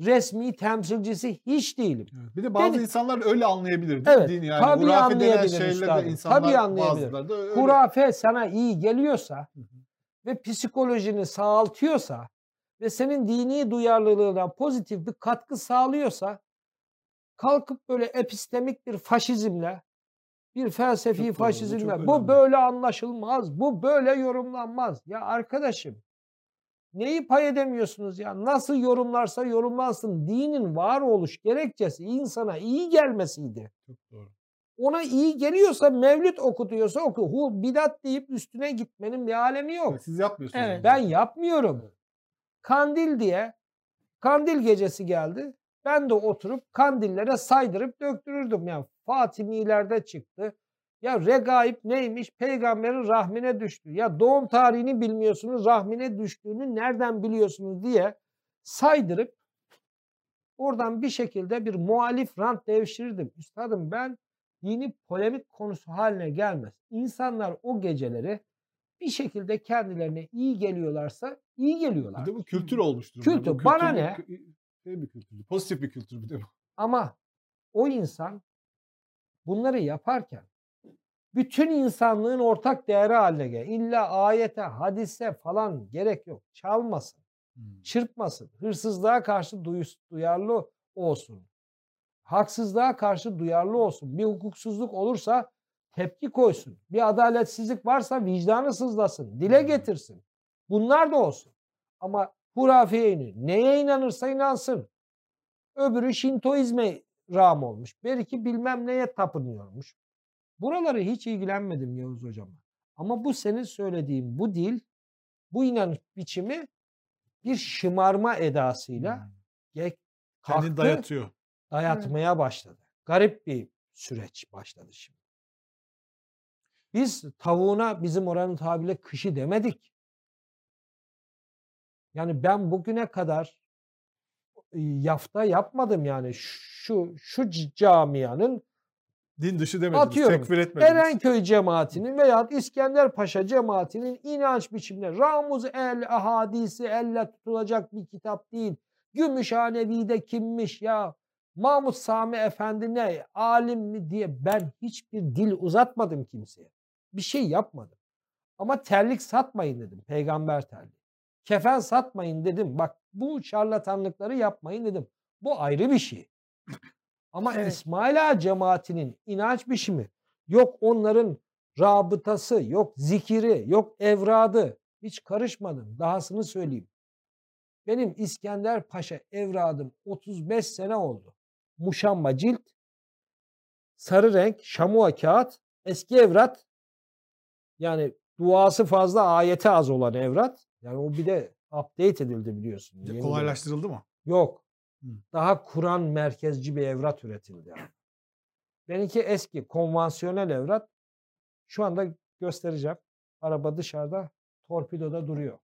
Resmi temsilcisi hiç değilim. Evet. Bir de bazı Beni- insanlar öyle anlayabilir değil mi Evet, dini? Yani tabii hurafe denen şeyle de insanlar tabii anlayabilir. bazıları da öyle. Hurafe sana iyi geliyorsa Hı hı. ve psikolojini sağaltıyorsa ve senin dini duyarlılığına pozitif bir katkı sağlıyorsa kalkıp böyle epistemik bir faşizmle bir felsefi Çok bu faşizmle bu önemli. böyle anlaşılmaz, bu böyle yorumlanmaz. Ya arkadaşım neyi pay edemiyorsunuz ya? Nasıl yorumlarsa yorumlansın. Dinin varoluş gerekçesi insana iyi gelmesiydi. Çok doğru. Ona iyi geliyorsa mevlüt okutuyorsa oku. Hu bidat deyip üstüne gitmenin bir alemi yok. Siz yapmıyorsunuz. Evet. Ben yapmıyorum. Kandil diye kandil gecesi geldi. Ben de oturup kandillere saydırıp döktürürdüm. Yani Fatimilerde çıktı. Ya regaib neymiş? Peygamberin rahmine düştü. Ya doğum tarihini bilmiyorsunuz, rahmine düştüğünü nereden biliyorsunuz diye saydırıp oradan bir şekilde bir muhalif rant devşirirdim. Üstadım ben dini polemik konusu haline gelmez. İnsanlar o geceleri bir şekilde kendilerine iyi geliyorlarsa iyi geliyorlar. Bir de bu kültür olmuştur. Kültür, Bu bana ne? Şey bir kültür. Pozitif bir kültür bir de bu. Ama o insan bunları yaparken bütün insanlığın ortak değeri haline gel. İlla ayete, hadise falan gerek yok. Çalmasın, Hmm. çırpmasın. Hırsızlığa karşı duyus- duyarlı olsun. Haksızlığa karşı duyarlı olsun. Bir hukuksuzluk olursa tepki koysun. Bir adaletsizlik varsa vicdanı sızlasın. Dile Hmm. getirsin. Bunlar da olsun. Ama hurafeye iniyor. Neye inanırsa inansın. Öbürü Şintoizme ram olmuş. Belki bilmem neye tapınıyormuş. Buraları hiç ilgilenmedim Yavuz Hocam'la. Ama bu senin söylediğin bu dil, bu inanış biçimi bir şımarma edasıyla Hmm. Kendini kalktı, dayatıyor. dayatmaya başladı. Garip bir süreç başladı şimdi. Biz tavuğuna bizim oranın tabiriyle kışı demedik. Yani ben bugüne kadar e, yafta yapmadım yani şu şu camianın Din dışı demediniz. Atıyorum. Tekfir etmediniz. Erenköy cemaatinin veya İskender Paşa cemaatinin inanç biçimleri Ramuz el ahadisi elle tutulacak bir kitap değil. Gümüşhanevi'de kimmiş ya Mahmut Sami Efendi ne alim mi diye ben hiçbir dil uzatmadım kimseye. Bir şey yapmadım. Ama terlik satmayın dedim. Peygamber terliği. Kefen satmayın dedim. Bak bu şarlatanlıkları yapmayın dedim. Bu ayrı bir şey. Ama Evet. İsmail Ağa cemaatinin inanç biçimi yok onların rabıtası, yok zikiri, yok evradı. Hiç karışmadım. Dahasını söyleyeyim. Benim İskender Paşa evradım 35 sene oldu. Muşamba cilt, sarı renk, şamua kağıt, eski evrat. Yani duası fazla, ayeti az olan evrat. Yani o bir de update edildi biliyorsun. Kolaylaştırıldı mı? Yok. Daha Kur'an merkezci bir evrat üretildi. Yani. Benimki eski, konvansiyonel evrat. Şu anda göstereceğim. Araba dışarıda, torpidoda duruyor.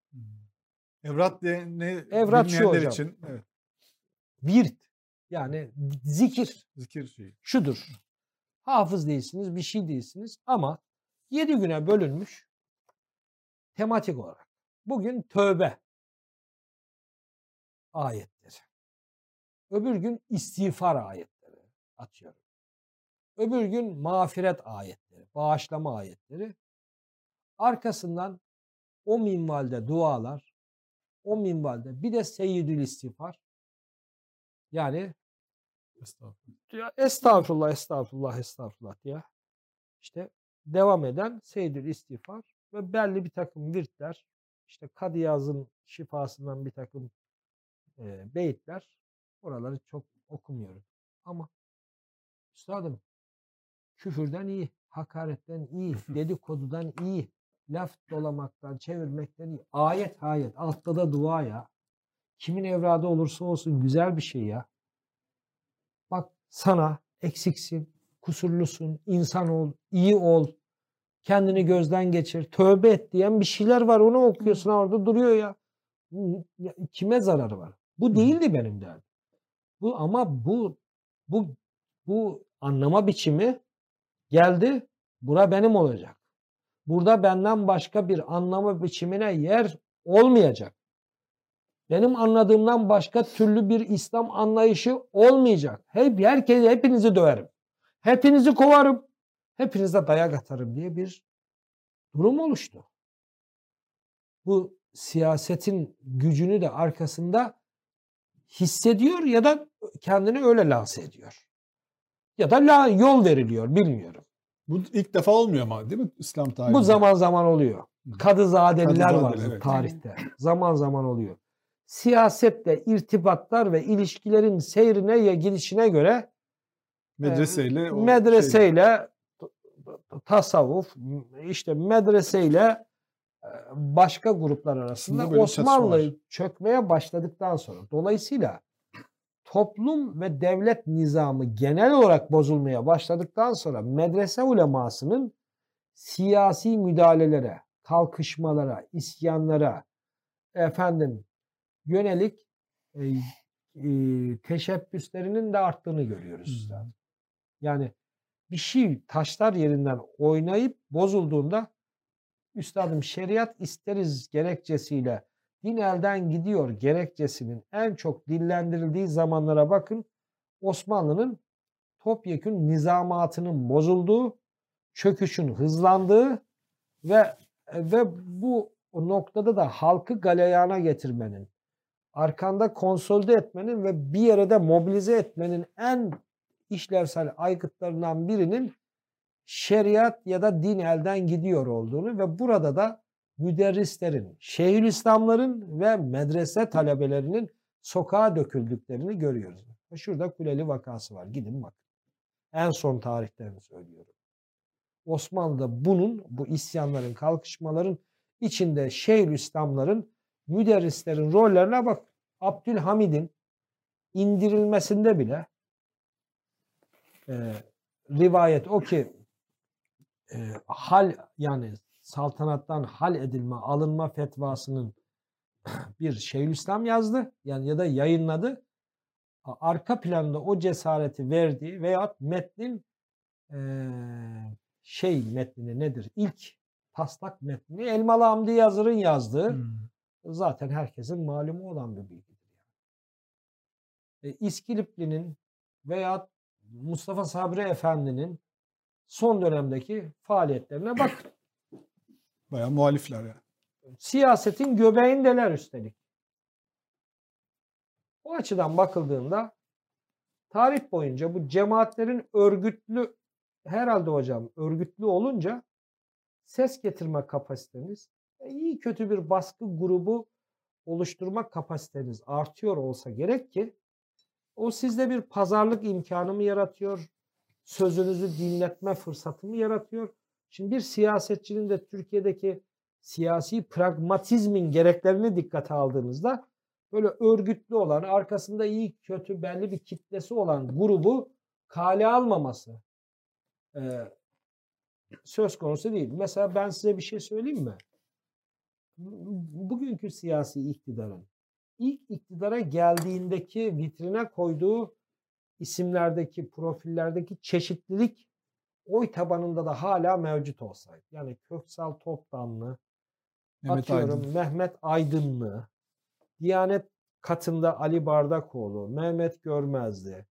Evrat diye ne Evrat şu hocam. için evet, Virt. Yani zikir zikir şeyi. şudur. Hafız değilsiniz, bir şey değilsiniz ama 7 güne bölünmüş tematik olarak. Bugün tövbe ayetleri. Öbür gün istiğfar ayetleri atıyorum. Öbür gün mağfiret ayetleri, bağışlama ayetleri. Arkasından o minvalde dualar, o minvalde bir de seyyidül istiğfar. Yani Estağfurullah. estağfurullah, estağfurullah, estağfurullah diye işte devam eden seyyidül istiğfar ve belli bir takım virtler, işte Kadıyaz'ın şifasından bir takım e, beyitler, oraları çok okumuyorum. Ama üstadım küfürden iyi, hakaretten iyi, dedikodudan iyi, laf dolamaktan, çevirmekten iyi. Ayet ayet, altta da dua ya. Kimin evradı olursa olsun güzel bir şey ya. Bak sana eksiksin, kusurlusun, insan ol, iyi ol, kendini gözden geçir, tövbe et diyen bir şeyler var. Onu okuyorsun orada duruyor ya Kime zararı var? Bu değildi benim derdim. Bu ama bu bu bu anlama biçimi geldi. Bura benim olacak. Burada benden başka bir anlama biçimine yer olmayacak. Benim anladığımdan başka türlü bir İslam anlayışı olmayacak. Hep herkes hepinizi döverim. Hepinizi kovarım. Hepinize dayak atarım diye bir durum oluştu. Bu siyasetin gücünü de arkasında hissediyor ya da kendini öyle lanse ediyor. Ya da la, yol veriliyor bilmiyorum. Bu ilk defa olmuyor ama değil mi İslam tarihinde? Bu zaman zaman oluyor. Kadızadeliler Kadızadeli, var evet. tarihte. Zaman zaman oluyor. Siyasetle irtibatlar ve ilişkilerin seyrine ya gidişine göre medreseyle o şey- medreseyle tasavvuf işte medreseyle e, başka gruplar arasında Osmanlı çökmeye başladıktan sonra dolayısıyla toplum ve devlet nizamı genel olarak bozulmaya başladıktan sonra medrese ulemasının siyasi müdahalelere, kalkışmalara, isyanlara efendim yönelik e, e, teşebbüslerinin de arttığını görüyoruz. Hmm. Yani bir şey taşlar yerinden oynayıp bozulduğunda üstadım şeriat isteriz gerekçesiyle din elden gidiyor gerekçesinin en çok dillendirildiği zamanlara bakın. Osmanlı'nın topyekün nizamatının bozulduğu, çöküşün hızlandığı ve ve bu noktada da halkı galeyana getirmenin, arkanda konsolide etmenin ve bir yere de mobilize etmenin en işlevsel aygıtlarından birinin şeriat ya da din elden gidiyor olduğunu ve burada da müderrislerin, şeyhülislamların ve medrese talebelerinin sokağa döküldüklerini görüyoruz. Şurada Kuleli vakası var. Gidin bakın. En son tarihlerini söylüyorum. Osmanlı'da bunun, bu isyanların, kalkışmaların içinde şeyhülislamların, müderrislerin rollerine bak. Abdülhamid'in indirilmesinde bile e, rivayet o ki e, hal yani saltanattan hal edilme, alınma fetvasının bir Şeyhülislam yazdı yani ya da yayınladı. Arka planda o cesareti verdiği veyahut metnin e, şey metnini nedir? İlk taslak metnini Elmalı Hamdi Yazır'ın yazdığı Hmm. zaten herkesin malumu olan bir bilgidir. E, İskilipli'nin veya Mustafa Sabri Efendi'nin son dönemdeki faaliyetlerine bak. Bayağı muhalifler yani. Siyasetin göbeğindeler üstelik. O açıdan bakıldığında tarih boyunca bu cemaatlerin örgütlü herhalde hocam örgütlü olunca ses getirme kapasiteniz e, iyi kötü bir baskı grubu oluşturma kapasiteniz artıyor olsa gerek ki o sizde bir pazarlık imkanı mı yaratıyor? Sözünüzü dinletme fırsatı mı yaratıyor? Şimdi bir siyasetçinin de Türkiye'deki siyasi pragmatizmin gereklerini dikkate aldığınızda böyle örgütlü olan, arkasında iyi kötü belli bir kitlesi olan grubu kale almaması e, söz konusu değil. Mesela ben size bir şey söyleyeyim mi? Bugünkü siyasi iktidarın ilk iktidara geldiğindeki vitrine koyduğu isimlerdeki, profillerdeki çeşitlilik oy tabanında da hala mevcut olsaydı. Yani Köksal Toptanlı, Mehmet atıyorum Aydın. Mehmet Aydınlı, Diyanet katında Ali Bardakoğlu, Mehmet Görmezdi.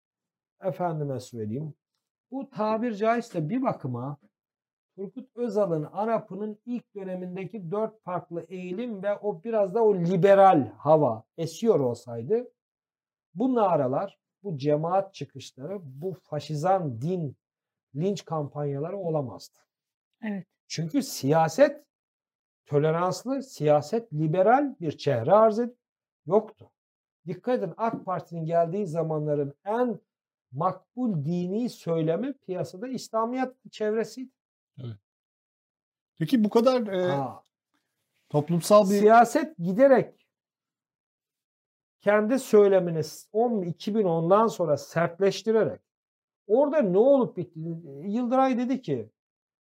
Efendime söyleyeyim. Bu tabir caizse bir bakıma Turgut Özal'ın ANAP'ının ilk dönemindeki dört farklı eğilim ve o biraz da o liberal hava esiyor olsaydı bu naralar, bu cemaat çıkışları, bu faşizan din linç kampanyaları olamazdı. Evet. Çünkü siyaset toleranslı, siyaset liberal bir çehre arz ed- yoktu. Dikkat edin AK Parti'nin geldiği zamanların en makbul dini söylemi piyasada İslamiyet çevresiydi. Peki bu kadar e, Ha, toplumsal bir Siyaset giderek kendi söylemini 10 2010'dan sonra sertleştirerek orada ne olup bitti? Yıldıray dedi ki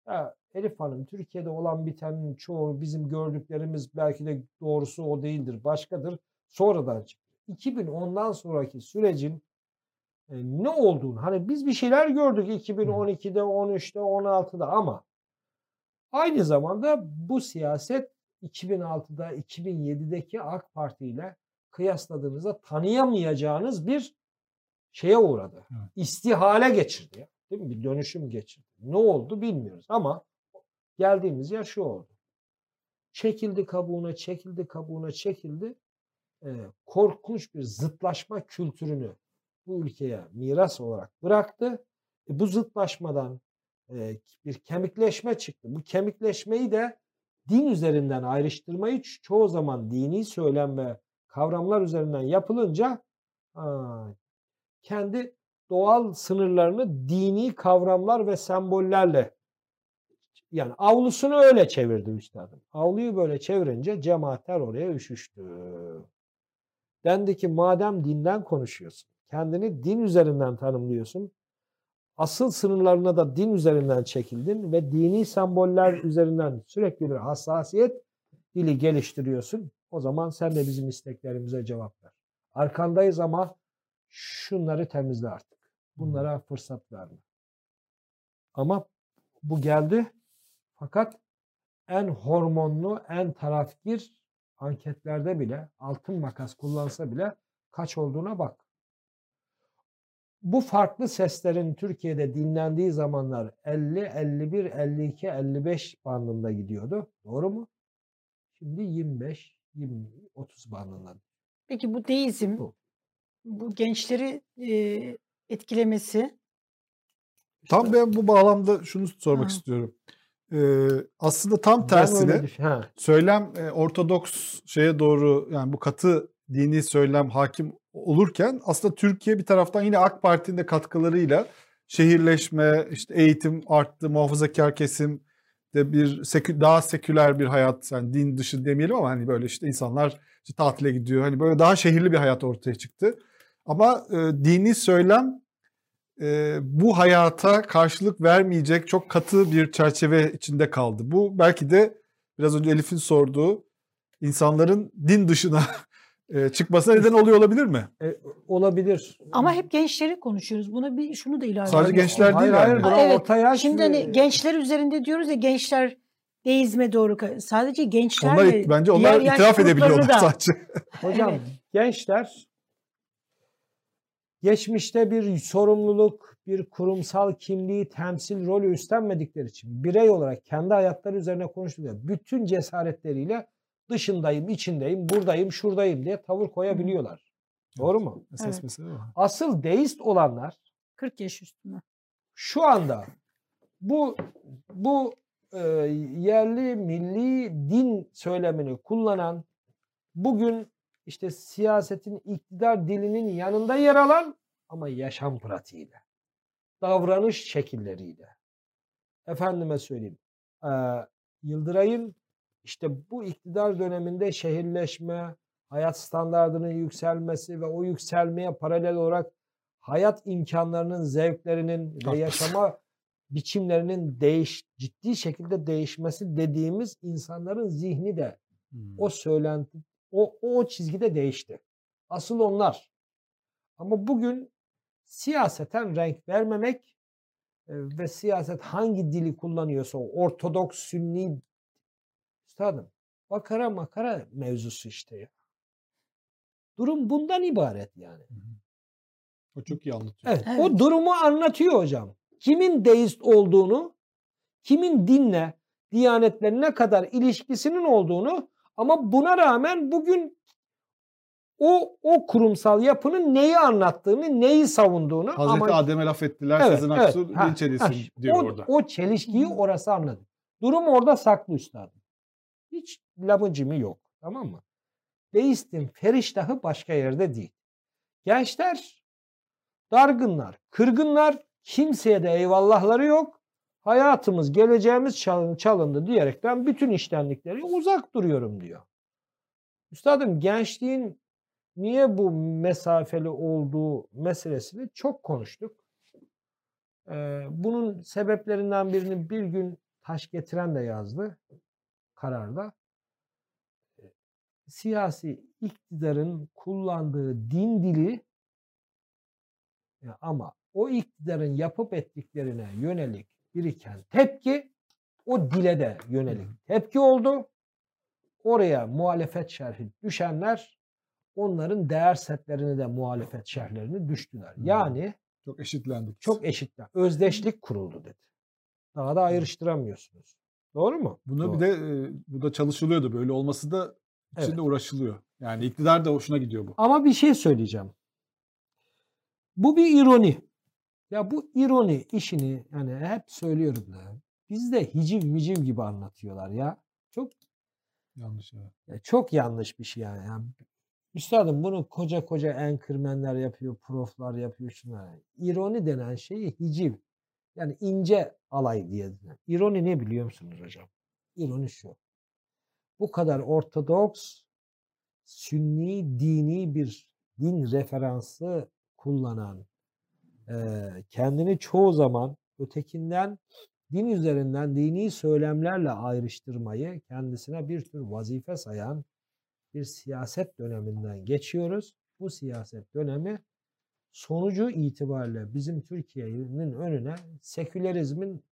ya Elif Hanım Türkiye'de olan bitenin çoğu bizim gördüklerimiz belki de doğrusu o değildir, başkadır. Sonradan çıktı. 2010'dan sonraki sürecin e, ne olduğunu hani biz bir şeyler gördük 2012'de, 13'te, 16'da ama aynı zamanda bu siyaset 2006'da, 2007'deki AK Parti ile kıyasladığınızda tanıyamayacağınız bir şeye uğradı. Evet. İstihale geçirdi. ya. Değil mi? Bir dönüşüm geçirdi. Ne oldu bilmiyoruz ama geldiğimiz yer şu oldu. Çekildi kabuğuna, çekildi kabuğuna, çekildi. Ee, korkunç bir zıtlaşma kültürünü bu ülkeye miras olarak bıraktı. E, bu zıtlaşmadan e, bir kemikleşme çıktı. Bu kemikleşmeyi de din üzerinden ayrıştırmayı ço- çoğu zaman dini söylem ve kavramlar üzerinden yapılınca aa, kendi doğal sınırlarını dini kavramlar ve sembollerle yani avlusunu öyle çevirdi üstadım. Avluyu böyle çevirince cemaatler oraya üşüştü. Dendi ki madem dinden konuşuyorsun, kendini din üzerinden tanımlıyorsun, asıl sınırlarına da din üzerinden çekildin ve dini semboller üzerinden sürekli bir hassasiyet dili geliştiriyorsun. O zaman sen de bizim isteklerimize cevap ver. Arkandayız ama şunları temizle artık. Bunlara fırsat verme. Ama bu geldi. Fakat en hormonlu, en tarafgir anketlerde bile altın makas kullansa bile kaç olduğuna bak. Bu farklı seslerin Türkiye'de dinlendiği zamanlar 50, 51, 52, 55 bandında gidiyordu. Doğru mu? Şimdi 25, 20, 30 bandında. Peki bu deizm, Bu. bu gençleri e, etkilemesi Tam ben bu bağlamda şunu sormak Ha. istiyorum. Ee, aslında tam tersine söylem e, ortodoks şeye doğru yani bu katı dini söylem hakim olurken aslında Türkiye bir taraftan yine AK Parti'nin de katkılarıyla şehirleşme, işte eğitim arttı, muhafazakar kesim de bir sekü, daha seküler bir hayat yani din dışı demeyelim ama hani böyle işte insanlar işte tatile gidiyor. Hani böyle daha şehirli bir hayat ortaya çıktı. Ama e, dini söylem e, bu hayata karşılık vermeyecek çok katı bir çerçeve içinde kaldı. Bu belki de biraz önce Elif'in sorduğu insanların din dışına e, çıkmasına neden oluyor olabilir mi? E, olabilir. ama hep gençleri konuşuyoruz. Buna bir şunu da ilave Sadece gençler hayır, değil hayır, yani. buna Ha, evet. orta yaş Şimdi hani gençler üzerinde diyoruz ya gençler deizme doğru sadece gençler Onlar ve bence onlar diğer itiraf edebiliyorlar da- sadece. Hocam Evet. gençler geçmişte bir sorumluluk, bir kurumsal kimliği, temsil rolü üstlenmedikleri için birey olarak kendi hayatları üzerine konuştukları bütün cesaretleriyle dışındayım, içindeyim, buradayım, şuradayım diye tavır koyabiliyorlar. Doğru mu? Esas Evet. Asıl deist olanlar 40 yaş üstüne. şu anda bu bu e, yerli milli din söylemini kullanan bugün işte siyasetin iktidar dilinin yanında yer alan ama yaşam pratiğiyle, davranış şekilleriyle. Efendime söyleyeyim. e, Yıldıray'ın işte bu iktidar döneminde şehirleşme, hayat standartının yükselmesi ve o yükselmeye paralel olarak hayat imkanlarının, zevklerinin ve yaşama biçimlerinin değiş ciddi şekilde değişmesi dediğimiz insanların zihni de Hmm. o söylenti o o çizgide değişti. Asıl onlar. Ama bugün siyaseten renk vermemek e, ve siyaset hangi dili kullanıyorsa ortodoks sünni üstadım bakara makara mevzusu işte ya. Durum bundan ibaret yani. O çok iyi anlatıyor. Evet, Evet. O durumu anlatıyor hocam. Kimin deist olduğunu, kimin dinle, diyanetle ne kadar ilişkisinin olduğunu ama buna rağmen bugün o o kurumsal yapının neyi anlattığını, neyi savunduğunu Hazreti ama Adem'e laf ettiler, Evet, Sezen evet. Aksu Ha, linç edilsin diyor o, orada. O çelişkiyi orası anladı. Durum orada saklı üstadım. Hiç lamıcımı yok. Tamam mı? Deistin feriştahı başka yerde değil. Gençler dargınlar, kırgınlar, kimseye de eyvallahları yok. Hayatımız, geleceğimiz çalın- çalındı diyerekten bütün iştenlikleri uzak duruyorum diyor. Üstadım gençliğin niye bu mesafeli olduğu meselesini çok konuştuk. Ee, bunun sebeplerinden birini bir gün taş getiren de yazdı kararda. Siyasi iktidarın kullandığı din dili ya ama o iktidarın yapıp ettiklerine yönelik biriken tepki o dile de yönelik tepki oldu. Oraya muhalefet şerhi düşenler onların değer setlerini de muhalefet şerhlerini düştüler. Yani Çok eşitlendik. çok eşitler. Özdeşlik kuruldu dedi. Daha da ayrıştıramıyorsunuz. Doğru mu? Buna Doğru. bir de e, bu da çalışılıyordu. Böyle olması da içinde Evet. uğraşılıyor. Yani iktidar da hoşuna gidiyor bu. Ama bir şey söyleyeceğim. Bu bir ironi. Ya bu ironi işini yani hep söylüyorum da bizde hiciv miciv gibi anlatıyorlar ya. Çok Yanlış evet. ya çok yanlış bir şey yani. yani üstadım bunu koca koca enkırmenler yapıyor, proflar yapıyor şunlar. İroni denen şeyi hiciv. Yani ince alay diye. İroni ne biliyor musunuz hocam? İroni şu. Bu kadar ortodoks, sünni, dini bir din referansı kullanan, kendini çoğu zaman ötekinden din üzerinden dini söylemlerle ayrıştırmayı kendisine bir tür vazife sayan bir siyaset döneminden geçiyoruz. Bu siyaset dönemi sonucu itibariyle bizim Türkiye'nin önüne sekülerizmin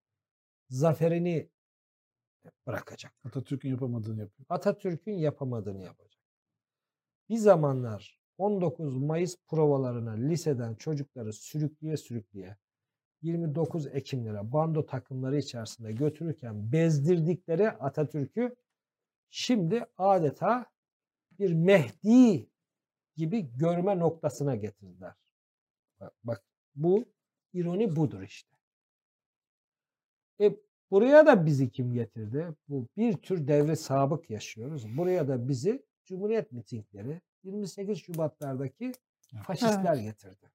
zaferini bırakacak. Atatürk'ün yapamadığını yapıyor. Atatürk'ün yapamadığını yapacak. Bir zamanlar 19 Mayıs provalarına liseden çocukları sürükleye sürükleye 29 Ekimlere bando takımları içerisinde götürürken bezdirdikleri Atatürk'ü şimdi adeta bir Mehdi gibi görme noktasına getirdiler. Bu ironi budur işte. E, buraya da bizi kim getirdi? Bu bir tür devre sabık yaşıyoruz. Buraya da bizi Cumhuriyet mitingleri 28 Şubatlardaki Evet. faşistler getirdi.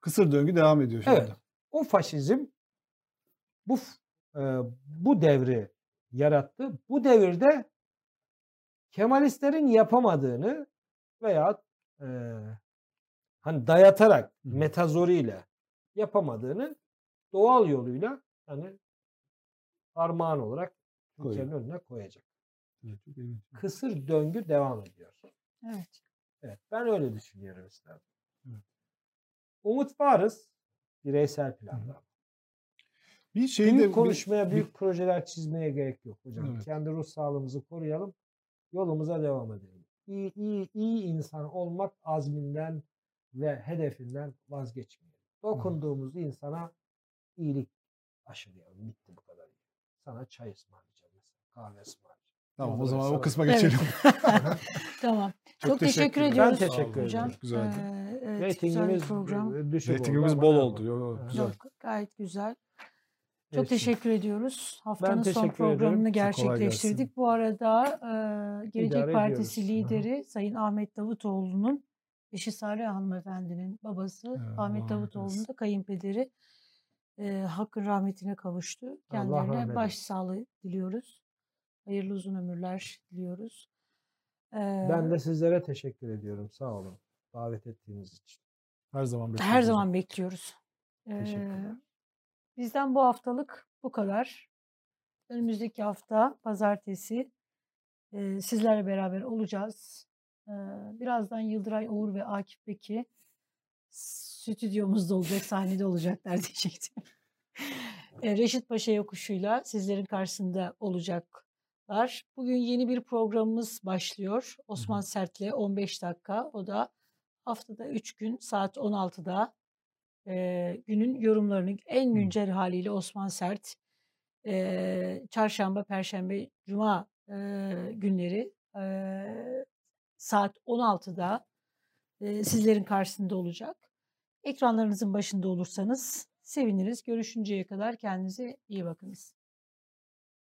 Kısır döngü devam ediyor şu Evet. anda. O faşizm bu e, bu devri yarattı. Bu devirde Kemalistlerin yapamadığını veya e, hani dayatarak metazoriyle yapamadığını doğal yoluyla hani armağan olarak Türkiye'nin önüne koyacak. Evet, ilginç. Kısır döngü devam ediyor. Evet. Evet, ben öyle düşünüyorum istedim. Evet. Umut varız bireysel planda. Bir büyük bir- konuşmaya, bir- büyük projeler çizmeye gerek yok hocam. Evet. Kendi ruh sağlığımızı koruyalım, yolumuza devam edelim. İyi, iyi, iyi insan olmak azminden ve hedefinden vazgeçmeyelim. Dokunduğumuz insana iyilik aşılayalım. Bitti bu kadar. Sana çay ısmarlayacağım mesela, kahve ısmarlayacağım. Tamam o Olur, zaman o kısma Evet. geçelim. tamam. Çok Çok, teşekkür, teşekkür ederim. ediyoruz. Ben teşekkür hocam. ederim. Çok güzeldi. Ee, evet, güzel bir Reytingimiz program. e, oldu ama bol oldu. Yo, Evet. güzel. Yok, gayet güzel. Çok Neyse. teşekkür ediyoruz. Haftanın son teşekkür ederim. programını kolay gerçekleştirdik. Bu arada e, Gelecek İdare Partisi ediyoruz. Hı hı. lideri Sayın Ahmet Davutoğlu'nun eşi Sare hanımefendinin babası Evet, Ahmet Davutoğlu'nun da kayınpederi e, hakkın rahmetine kavuştu. Kendilerine başsağlığı diliyoruz. Hayırlı uzun ömürler diliyoruz. E, Ben de sizlere teşekkür ediyorum. Sağ olun. Davet ettiğiniz için. Her zaman Her bekliyoruz. zaman bekliyoruz. Ee, bizden bu haftalık bu kadar. Önümüzdeki hafta pazartesi e, sizlerle beraber olacağız. Birazdan Yıldıray Oğur ve Akif Beki stüdyomuzda olacak, sahnede olacaklar diyecektim. Reşit Paşa yokuşuyla sizlerin karşısında olacaklar. Bugün yeni bir programımız başlıyor. Osman Sert'le 15 dakika. O da haftada 3 gün saat 16'da e, günün yorumlarını en güncel haliyle Osman Sert e, çarşamba, perşembe, cuma e, günleri e, saat 16'da e, sizlerin karşısında olacak. Ekranlarınızın başında olursanız seviniriz. Görüşünceye kadar kendinize iyi bakınız.